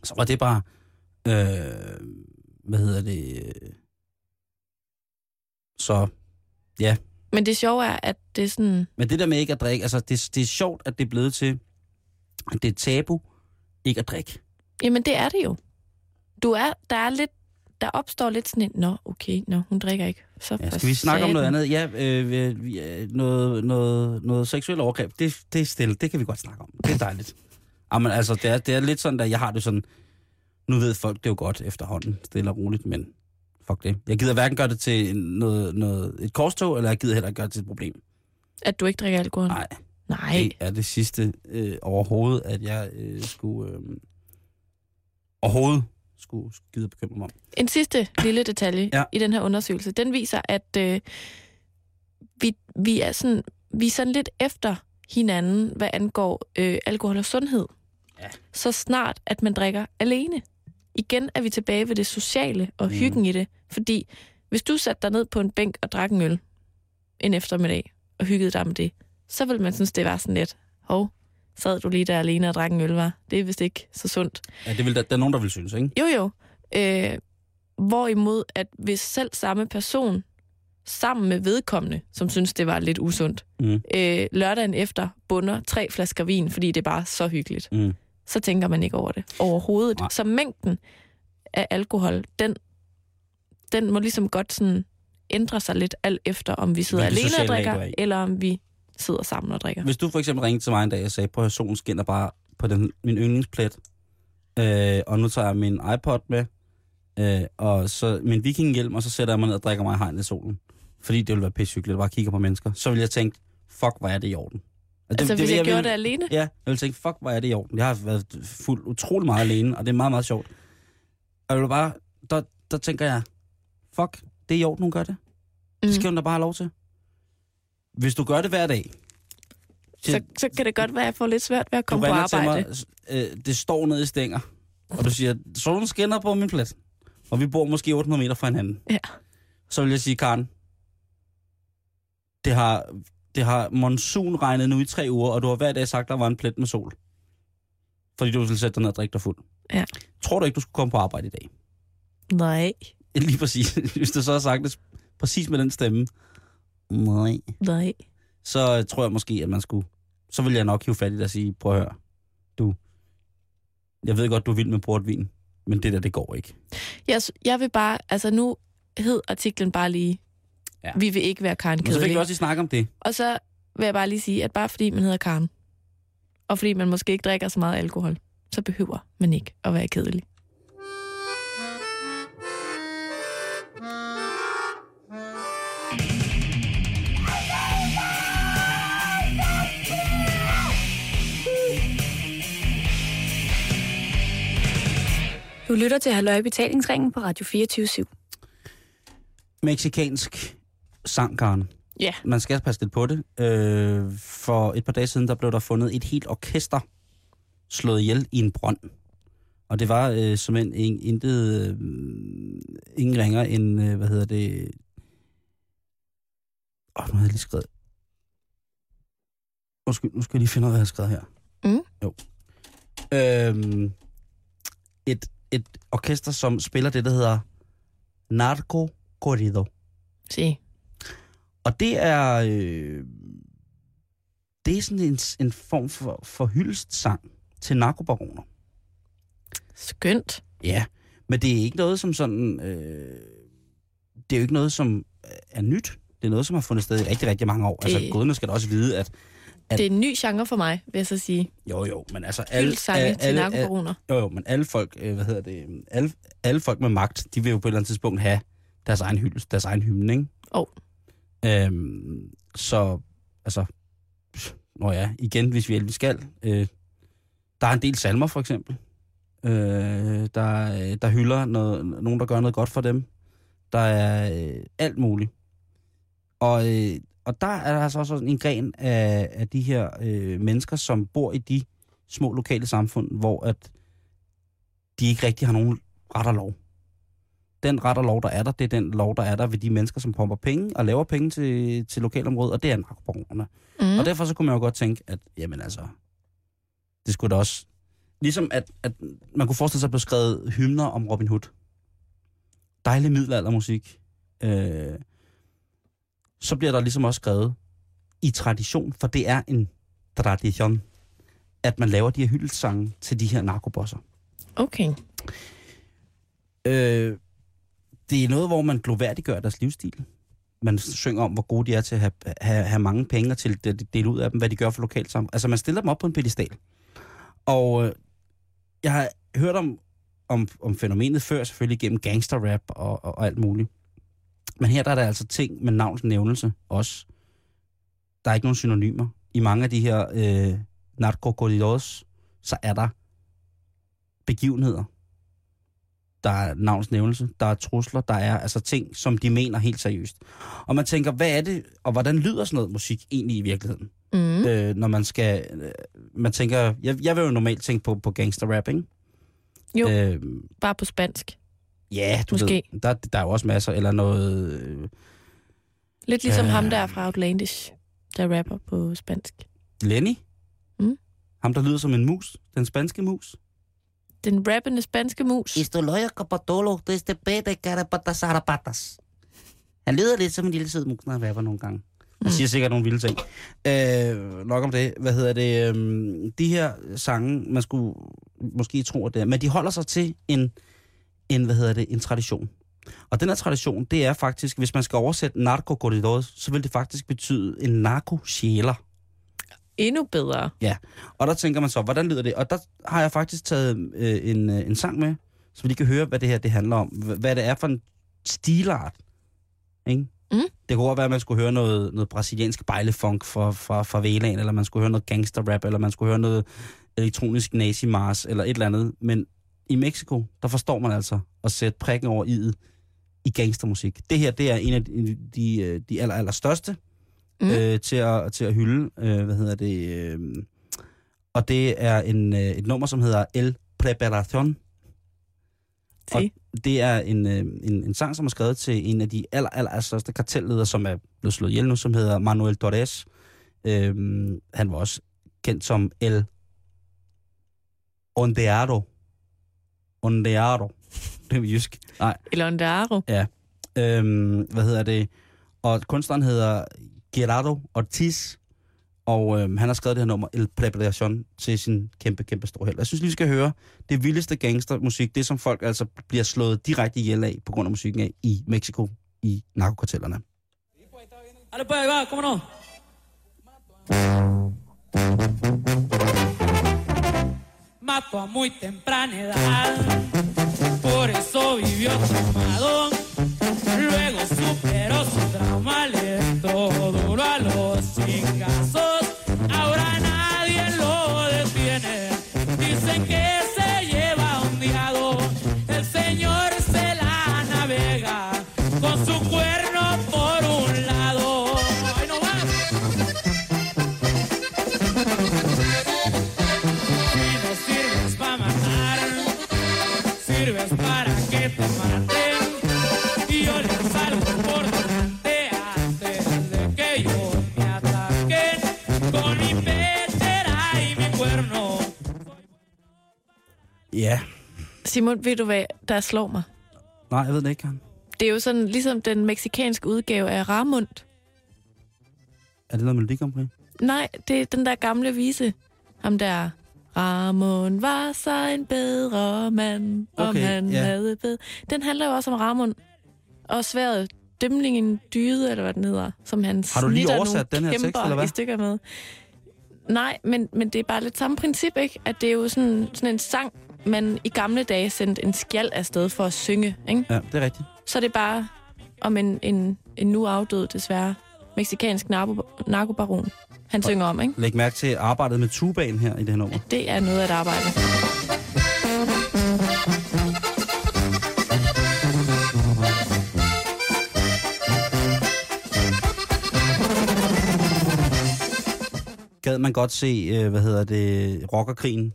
Så var det bare, øh, hvad hedder det, øh, så ja. Men det sjove er, at det er sådan... Men det der med ikke at drikke, altså det, det er sjovt, at det er blevet til, det er tabu ikke at drikke. Jamen, det er det jo. Du er, der er lidt... Der opstår lidt sådan en, nå, okay, nå, hun drikker ikke. Så Ja, skal vi snakke om noget satan." andet? Ja, øh, øh, noget, noget, noget seksuel overgreb, det, det er stille, det kan vi godt snakke om. Det er dejligt. Jamen altså, det er, det er lidt sådan, at jeg har det sådan, nu ved folk det jo godt efterhånden, stille og roligt, men fuck det. Jeg gider hverken gøre det til noget, noget, et korstog, eller jeg gider heller ikke gøre det til et problem. At du ikke drikker alkohol? Nej, Nej. det er det sidste øh, overhovedet, at jeg øh, skulle... Øh, overhovedet skulle, at bekymre mig om. En sidste lille detalje ja. i den her undersøgelse, den viser, at øh, vi, vi, er sådan, vi er sådan lidt efter hinanden, hvad angår øh, alkohol og sundhed. Ja. Så snart, at man drikker alene. Igen er vi tilbage ved det sociale og Mm. hyggen i det. Fordi hvis du satte dig ned på en bænk og drak en øl en eftermiddag og hyggede dig med det, så vil man synes, det var sådan lidt, hov, sad du lige der alene og drak en øl, var? Det er vist ikke så sundt. Ja, det vil der, der er nogen, der vil synes, ikke? Jo, jo. Øh, hvorimod, at hvis selv samme person, sammen med vedkommende, som synes, det var lidt usundt, Mm. øh, lørdagen efter bunder tre flasker vin, fordi det er bare så hyggeligt, Mm. så tænker man ikke over det overhovedet. Nej. Så mængden af alkohol, den, den må ligesom godt sådan ændre sig lidt alt efter, om vi sidder alene og drikker, er eller om vi sidder sammen og drikker. Hvis du for eksempel ringede til mig en dag og sagde, prøv at solen skinner bare på den, min yndlingsplet, øh, og nu tager jeg min iPod med, øh, og så min vikinghjelm, og så sætter jeg mig ned og drikker mig i hegnet i solen. Fordi det ville være pissehyggeligt at bare kigge på mennesker. Så ville jeg tænke, fuck, hvor er det i orden. Og Altså, hvis jeg, vil- gjorde det alene? Ja, jeg ville tænke, fuck, hvor er det i orden. Jeg har været fuld utrolig meget alene, og det er meget, meget sjovt. Og jeg bare, der, der tænker jeg, fuck, det er i orden, hun gør det. Det Mm. skal hun da bare have lov til. Hvis du gør det hver dag, så, så kan det godt være, at jeg får lidt svært ved at komme du på til arbejde. mig, øh, det står ned i stænger, og du siger, solen skinner på min plads, og vi bor måske 800 meter fra hinanden. Ja. Så vil jeg sige, Karen, det har, det har monsun regnet nu i tre uger, og du har hver dag sagt, der var en plet med sol. Fordi du ville sætte dig ned og drikke dig fuld. Ja. Tror du ikke, du skulle komme på arbejde i dag? Nej, <laughs> Lige præcis. Hvis du så har sagt det præcis med den stemme. Nej. nej. Så tror jeg måske, at man skulle... Så vil jeg nok hive fat i dig og sige, prøv at høre. Du, jeg ved godt, du er vild med portvin, men det der, det går ikke. Jeg, jeg vil bare, altså nu hed artiklen bare lige, Ja. vi vil ikke være Karen Men så fik Kedelig. vi også lige snakke om det. Og så vil jeg bare lige sige, at bare fordi man hedder Karen, og fordi man måske ikke drikker så meget alkohol, så behøver man ikke at være kedelig. Du lytter til Halløj Betalingsringen på Radio 24 /7. Meksikansk sang, Karen. Ja. Man skal passe lidt på det. Øh, for et par dage siden, der blev der fundet et helt orkester slået ihjel i en brønd. Og det var øh, som en, en, intet, øh, ingen ringer end, øh, hvad hedder det... Åh, nu har jeg lige skrevet... Undskyld, nu skal jeg lige finde ud af, hvad jeg har skrevet her. Mm. Jo. Øhm, et, et orkester, som spiller det, der hedder Narco Corrido. Se. Og det er... Øh, det er sådan en, en form for, for hyldestsang til narkobaroner. Skønt. Ja, men det er ikke noget som sådan... Øh, det er jo ikke noget, som er nyt. Det er noget, som har fundet sted i rigtig, rigtig mange år. Altså, Det- guderne skal da også vide, at... At- Det er en ny genre for mig, vil jeg så sige. Jo, jo, men altså... Alle, Hyldsange til narkobaroner. Jo, jo, men alle folk, øh, hvad hedder det, alle, alle folk med magt, de vil jo på et eller andet tidspunkt have deres egen hyldest, deres egen hymne, ikke? Jo. Øhm, så, altså, nå ja, igen, hvis vi endelig skal. Øh, der er en del salmer, for eksempel. Øh, der, der hylder noget, nogen, der gør noget godt for dem. Der er øh, alt muligt. Og, øh, og der er der altså også en gren af, af de her øh, mennesker, som bor i de små lokale samfund, hvor at de ikke rigtig har nogen ret og lov. Den ret og lov, der er der, det er den lov, der er der ved de mennesker, som pumper penge og laver penge til, til lokalområdet, og det er narkobaronerne. Mm. Og derfor så kunne man jo godt tænke, at jamen altså, det skulle da også... Ligesom at, at man kunne forestille sig, at blev skrevet hymner om Robin Hood. Dejlig middelaldermusik. Øh, så bliver der ligesom også skrevet i tradition, for det er en tradition, at man laver de her hyldestsange til de her narkobosser. Okay. Øh, det er noget, hvor man gloværdiggør deres livsstil. Man synger om, hvor gode de er til at have, have, have mange penge og til at dele ud af dem, hvad de gør for lokalsamfund. Altså, man stiller dem op på en pedestal. Og øh, jeg har hørt om, om, om fænomenet før, selvfølgelig gennem gangsterrap og, og, og alt muligt. Men her der er der altså ting med navns nævnelse også. Der er ikke nogen synonymer. I mange af de her øh, narcocorridors, så er der begivenheder, der er navnsnævnelse, der er trusler, der er altså ting, som de mener helt seriøst. Og man tænker, hvad er det, og hvordan lyder sådan noget musik egentlig i virkeligheden? Mm. Øh, når man skal, øh, man tænker, jeg, jeg vil jo normalt tænke på, på gangster rap, ikke? Jo, Øh, bare på spansk. Ja, du Måske. ved, der, der er jo også masser, eller noget, øh, Lidt ligesom Øh. ham der fra Outlandish, der rapper på spansk. Lenny? Mm. Ham, der lyder som en mus, den spanske mus. Den rappende spanske mus. Esto loya capatolo, desde pede carapatas Han lyder lidt som en lille sød mus, når han rapper nogle gange. Han siger sikkert nogle vilde ting. Øh, nok om det. Hvad hedder det? Øh, de her sange, man skulle måske tro, at det er, men de holder sig til en, en, hvad hedder det, en tradition. Og den her tradition, det er faktisk, hvis man skal oversætte narco så vil det faktisk betyde en narko-sjæler. Endnu bedre. Og der tænker man så, hvordan lyder det? Og der har jeg faktisk taget øh, en, øh, en sang med, så vi lige kan høre, hvad det her det handler om. Hvad det er for en stilart. Ikke? Mm. Det kunne godt være, at man skulle høre noget, noget brasiliansk bejlefunk fra, fra, fra Velaen, eller man skulle høre noget gangsterrap, eller man skulle høre noget elektronisk nazi-mars, eller et eller andet. Men i Mexico, der forstår man altså at sætte prikken over i'et i gangstermusik. Det her, det er en af de, de, øh, de aller, aller største Mm. øh, til, at, til at hylde, øh, hvad hedder det, øh, og det er en, øh, et nummer, som hedder El Preparación. Og det er en, øh, en, en sang, som er skrevet til en af de aller, aller, største kartelledere, som er blevet slået ihjel nu, som hedder Manuel Torres. Øhm, han var også kendt som El Ondeado. Ondeado. <laughs> Det er jysk. Nej, Eller Ondaro. øhm, hvad hedder det? Og kunstneren hedder Gerardo Ortiz, og øhm, han har skrevet det her nummer, El Preparación, til sin kæmpe, kæmpe store held. Jeg synes lige, vi skal høre det vildeste gangstermusik, det som folk altså bliver slået direkte ihjel af, på grund af musikken af i Mexico, i narkokartellerne. Dale pues, va, ¿cómo no? A muy temprana edad, por eso vivió traumado. Luego superó su trauma, le entró duro a los chingazos. Simon, ved du hvad, der slår mig? nej, jeg ved det ikke, Karen. Det er jo sådan ligesom den meksikanske udgave af Ramund. Er det noget Melodi Grand Prix? Nej, det er den der gamle vise. Ham der... Ramon var så en bedre mand, om Okay, han ja. havde bed. Den handler jo også om Ramon. Og sværet dømlingen dyde, eller hvad den hedder, som han Har du lige oversat den her tekst, eller hvad? i stykker med. Nej, men, men det er bare lidt samme princip, ikke? At det er jo sådan, sådan en sang, man i gamle dage sendte en skjald afsted for at synge, ikke? Ja, det er rigtigt. Så er det bare om en, en, en nu afdød, desværre, meksikansk narko, narkobaron, han synger om, ikke? Læg mærke til arbejdet med tubaen her i det her nummer. Det er noget af et arbejde. Gad man godt se, øh, hvad hedder det, rockerkrigen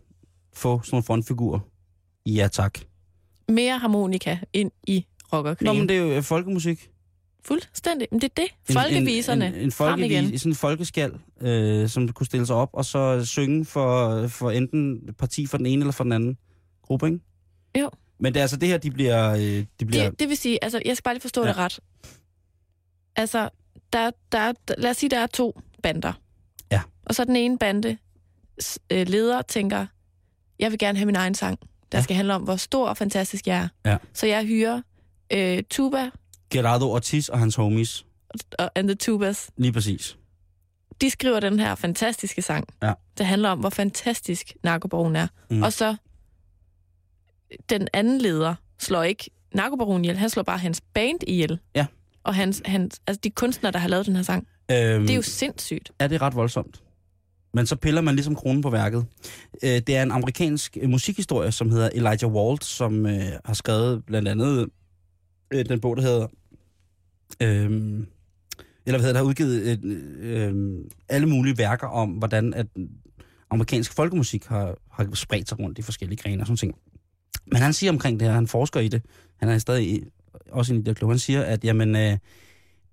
få sådan nogle frontfigurer? Ja, tak. Mere harmonika ind i Nå, rockerkrigen. men det er jo øh, folkemusik. Fuldstændig. Men det er det. Folkeviserne. En, en, en igen. folkevis, sådan en folkeskal, øh, som kunne stille sig op og så synge for, for enten parti for den ene eller for den anden gruppe, ikke? Jo. Men det er altså det her, de bliver... Øh, de bliver Det, det vil sige, altså, jeg skal bare lige forstå Ja. det ret. Altså, der, der, lad os sige, der er to bander. Ja. Og så den ene bande øh, leder tænker, jeg vil gerne have min egen sang, der Ja. skal handle om, hvor stor og fantastisk jeg er. Ja. Så jeg hyrer øh, Tuba Gerardo Ortiz og hans homies. og and the Tubas. Lige præcis. De skriver den her fantastiske sang, Ja. der handler om, hvor fantastisk narkobaron er. Mm. Mm. Og så den anden leder slår ikke narkobaron ihjel, han slår bare hans band ihjel. Ja. Og hans, hans, altså de kunstnere, der har lavet den her sang. Øhm, Det er jo sindssygt. er det ret voldsomt. Men så piller man ligesom kronen på værket. Øh, det er en amerikansk øh, musikhistorie, som hedder Elijah Walt, som øh, har skrevet blandt andet øh, den bog, der hedder... Øh, eller hvad hedder det, har udgivet øh, øh, alle mulige værker om, hvordan at amerikansk folkemusik har, har spredt sig rundt i forskellige grene og sådan ting. Men han siger omkring det her, han forsker i det, han er stadig også en i det klog, han siger, at jamen, øh,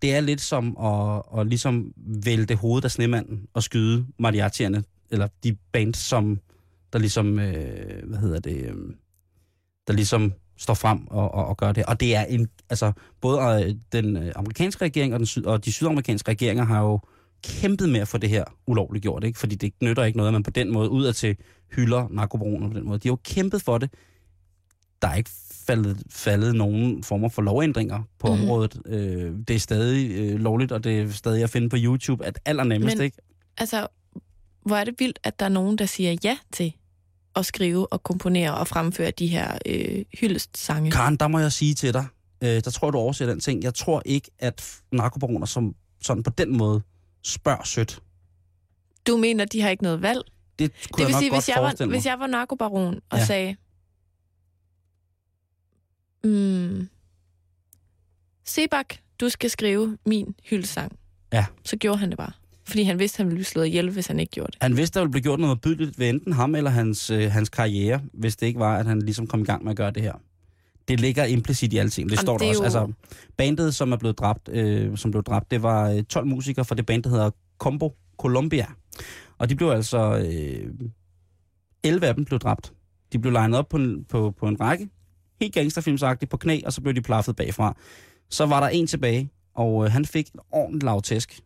det er lidt som at, at ligesom vælte hovedet af snemanden og skyde mariachierne, eller de bands, som der ligesom, øh, hvad hedder det, øh, der ligesom står frem og, og, og gør det. Og det er en, altså, både øh, den øh, amerikanske regering og, den syd, og de sydamerikanske regeringer har jo kæmpet med at få det her ulovligt gjort, ikke? fordi det nytter ikke noget, at man på den måde udad til hylder narkobaroner på den måde. De har jo kæmpet for det. Der er ikke faldet, faldet nogen former for lovændringer på Mhm. området. Øh, det er stadig øh, lovligt, og det er stadig at finde på YouTube, at allernemmest, Men- ikke? Altså, hvor er det vildt, at der er nogen, der siger ja til at skrive og komponere og fremføre de her øh, hyldestsange. Karen, der må jeg sige til dig, øh, der tror jeg, du overser den ting. Jeg tror ikke, at narkobaroner som sådan på den måde spørger sødt. Du mener, de har ikke noget valg? Det kunne Det jeg vil nok sige, godt hvis jeg, var, mig. hvis jeg var narkobaron og ja. sagde, mm, Sebak, du skal skrive min hyldesang. Ja. Så gjorde han det bare. Fordi han vidste, han ville blive slået ihjel, hvis han ikke gjorde det. Han vidste, der ville blive gjort noget bydeligt ved enten ham eller hans, øh, hans karriere, hvis det ikke var, at han ligesom kom i gang med at gøre det her. Det ligger implicit i alle ting. Det Jamen, står det der er også. jo- Altså, bandet, som er blevet dræbt, øh, som blev dræbt, det var øh, 12 musikere fra det band, der hedder Combo Columbia. Og de blev altså... Øh, 11 af dem blev dræbt. De blev legnet op på en, på, på en række, helt gangsterfilmsagtigt, på knæ, og så blev de plaffet bagfra. Så var der en tilbage, og øh, han fik en ordentlig lavtæsk.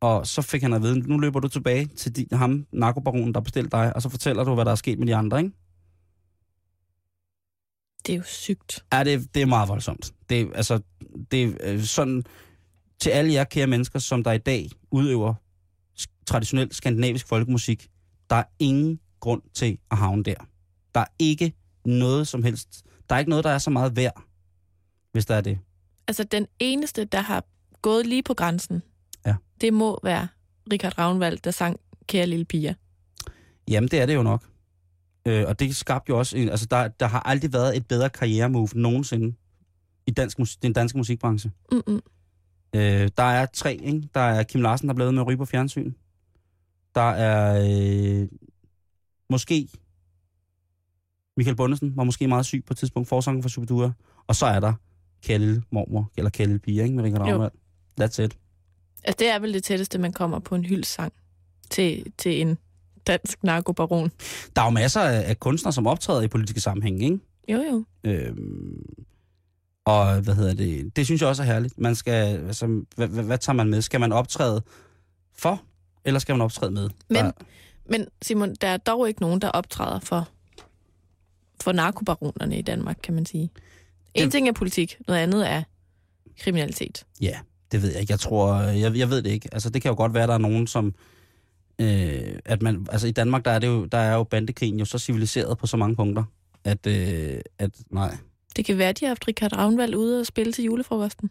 Og så fik han at vide, nu løber du tilbage til de, ham, narkobaronen, der bestilte dig, og så fortæller du, hvad der er sket med de andre, ikke? Det er jo sygt. Ja, det, det er meget voldsomt. Det, altså, det er øh, sådan, til alle jer kære mennesker, som der i dag udøver traditionel skandinavisk folkemusik, der er ingen grund til at havne der. Der er ikke noget som helst. Der er ikke noget, der er så meget værd, hvis der er det. Altså, den eneste, der har gået lige på grænsen, Ja. det må være Richard Ravnvald, der sang Kære Lille Pia. Jamen, det er det jo nok. Øh, og det skabte jo også... En, altså, der, der har aldrig været et bedre karrieremove nogensinde i dansk, den danske musikbranche. Mm-mm. Øh, der er tre, ikke? Der er Kim Larsen, der er blevet med at ryge på fjernsyn. Der er øh, måske Michael Bundesen var måske meget syg på et tidspunkt, forsanger for Superdura. Og så er der Kjell Mormor, eller Kjell Pia, ikke? Med Richard. Ravnvald. That's it. Altså, det er vel det tætteste, man kommer på en hyldssang til, til en dansk narkobaron. Der er jo masser af, af kunstnere, som optræder i politiske sammenhæng, ikke? Jo, jo. Øhm, og hvad hedder det? Det synes jeg også er herligt. Man skal, altså, hvad, hvad, hvad tager man med? Skal man optræde for, eller skal man optræde med? Men- Der, Men Simon, der er dog ikke nogen, der optræder for, for narkobaronerne i Danmark, kan man sige. En Det- ting er politik, noget andet er kriminalitet. ja, det ved jeg ikke. Jeg tror, jeg, jeg ved det ikke. Altså, det kan jo godt være, at der er nogen, som... Øh, at man, altså i Danmark, der er, det jo, der er jo bandekrigen jo så civiliseret på så mange punkter, at, øh, at nej, Det kan være, at de har haft Richard Ravnvald ude og spille til julefrokosten.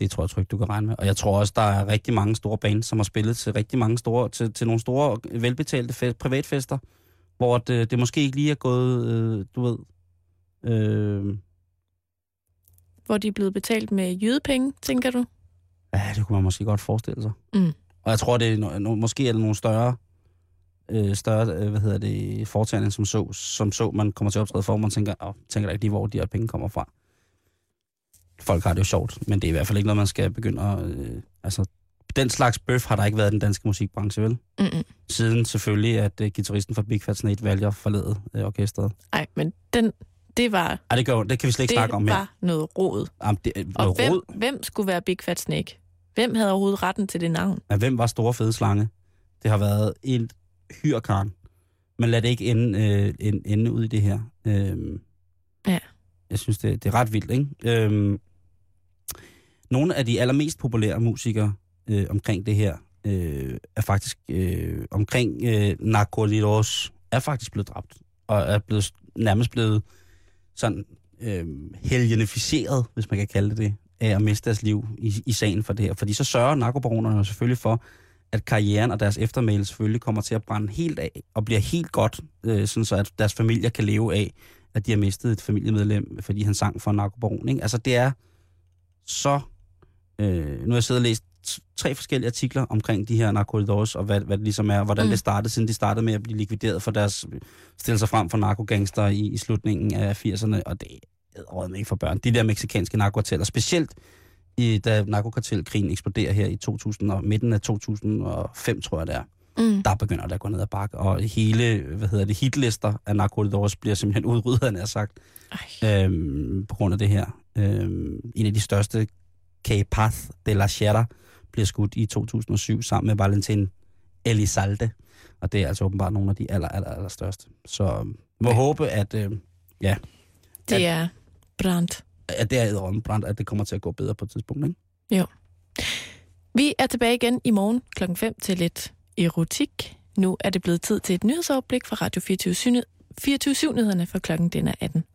Det tror jeg trygt, du kan regne med. Og jeg tror også, der er rigtig mange store bands, som har spillet til rigtig mange store, til, til nogle store, velbetalte fe- privatfester, hvor det, det måske ikke lige er gået, øh, du ved, øh, Hvor de er blevet betalt med jydepenge, tænker du? ja, det kunne man måske godt forestille sig. Mm. Og jeg tror, det er no, måske er det nogle større, øh, større øh, hvad hedder det, foretagende, som så, som så, man kommer til at optræde for, man tænker, åh, tænker da ikke lige, hvor de her penge kommer fra. Folk har det jo sjovt, men det er i hvert fald ikke noget, man skal begynde at... Øh, altså, den slags bøf har der ikke været i den danske musikbranche, vel? Mm-mm. Siden selvfølgelig, at uh, guitaristen fra Big Fat Snake vælger at forlade uh, orkestret. Ej, men den, det var, Ej, det, gør, det kan vi slet ikke det snakke om her. var noget rod. Jamen, det, Og noget hvem, råd. hvem skulle være Big Fat Snake? Hvem havde overhovedet retten til det navn? Ja, hvem var store fede slange? Det har været en hyrkarn. Men lad det ikke ende, øh, ende, ende ud i det her. Øhm, Ja. Jeg synes, det, det er ret vildt, ikke? Øhm, nogle af de allermest populære musikere øh, omkring det her, øh, er faktisk øh, omkring øh, Narcolidos, er faktisk blevet dræbt. Og er blevet, nærmest blevet sådan øh, helgenificeret, hvis man kan kalde det det, af at miste deres liv i, i sagen for det her. Fordi så sørger narkobaronerne selvfølgelig for, at karrieren og deres eftermæle selvfølgelig kommer til at brænde helt af, og bliver helt godt, øh, sådan så at deres familier kan leve af, at de har mistet et familiemedlem, fordi han sang for en narkobaron. Ikke? Altså det er så... Øh, nu har jeg siddet og læst tre forskellige artikler omkring de her narkoridors, og hvad, hvad det ligesom er, hvordan Mm. det startede, siden de startede med at blive likvideret for deres... stille sig frem for narkogangster i, i slutningen af 80'erne, og det er ikke for børn. De der meksikanske narkokarteller, specielt i, da narkokartelkrigen eksploderer her i 2000 og midten af 2005, tror jeg det er, Mm. der begynder det at gå ned ad bakke, og hele, hvad hedder det, hitlister af narkoridors bliver simpelthen udryddet, han sagt, Ej. øhm, på grund af det her. Øhm, en af de største, K-Path de la Sierra, bliver skudt i 2007 sammen med Valentin Elizalde, og det er altså åbenbart nogle af de aller, aller, aller største. Så må Ja. håbe, at, øh, ja, Det er brændt. at det er brændt, at det kommer til at gå bedre på et tidspunkt, ikke? Vi er tilbage igen i morgen klokken 5 til lidt erotik. Nu er det blevet tid til et nyhedsoverblik fra Radio 24 24 nyhederne for klokken den er 18. God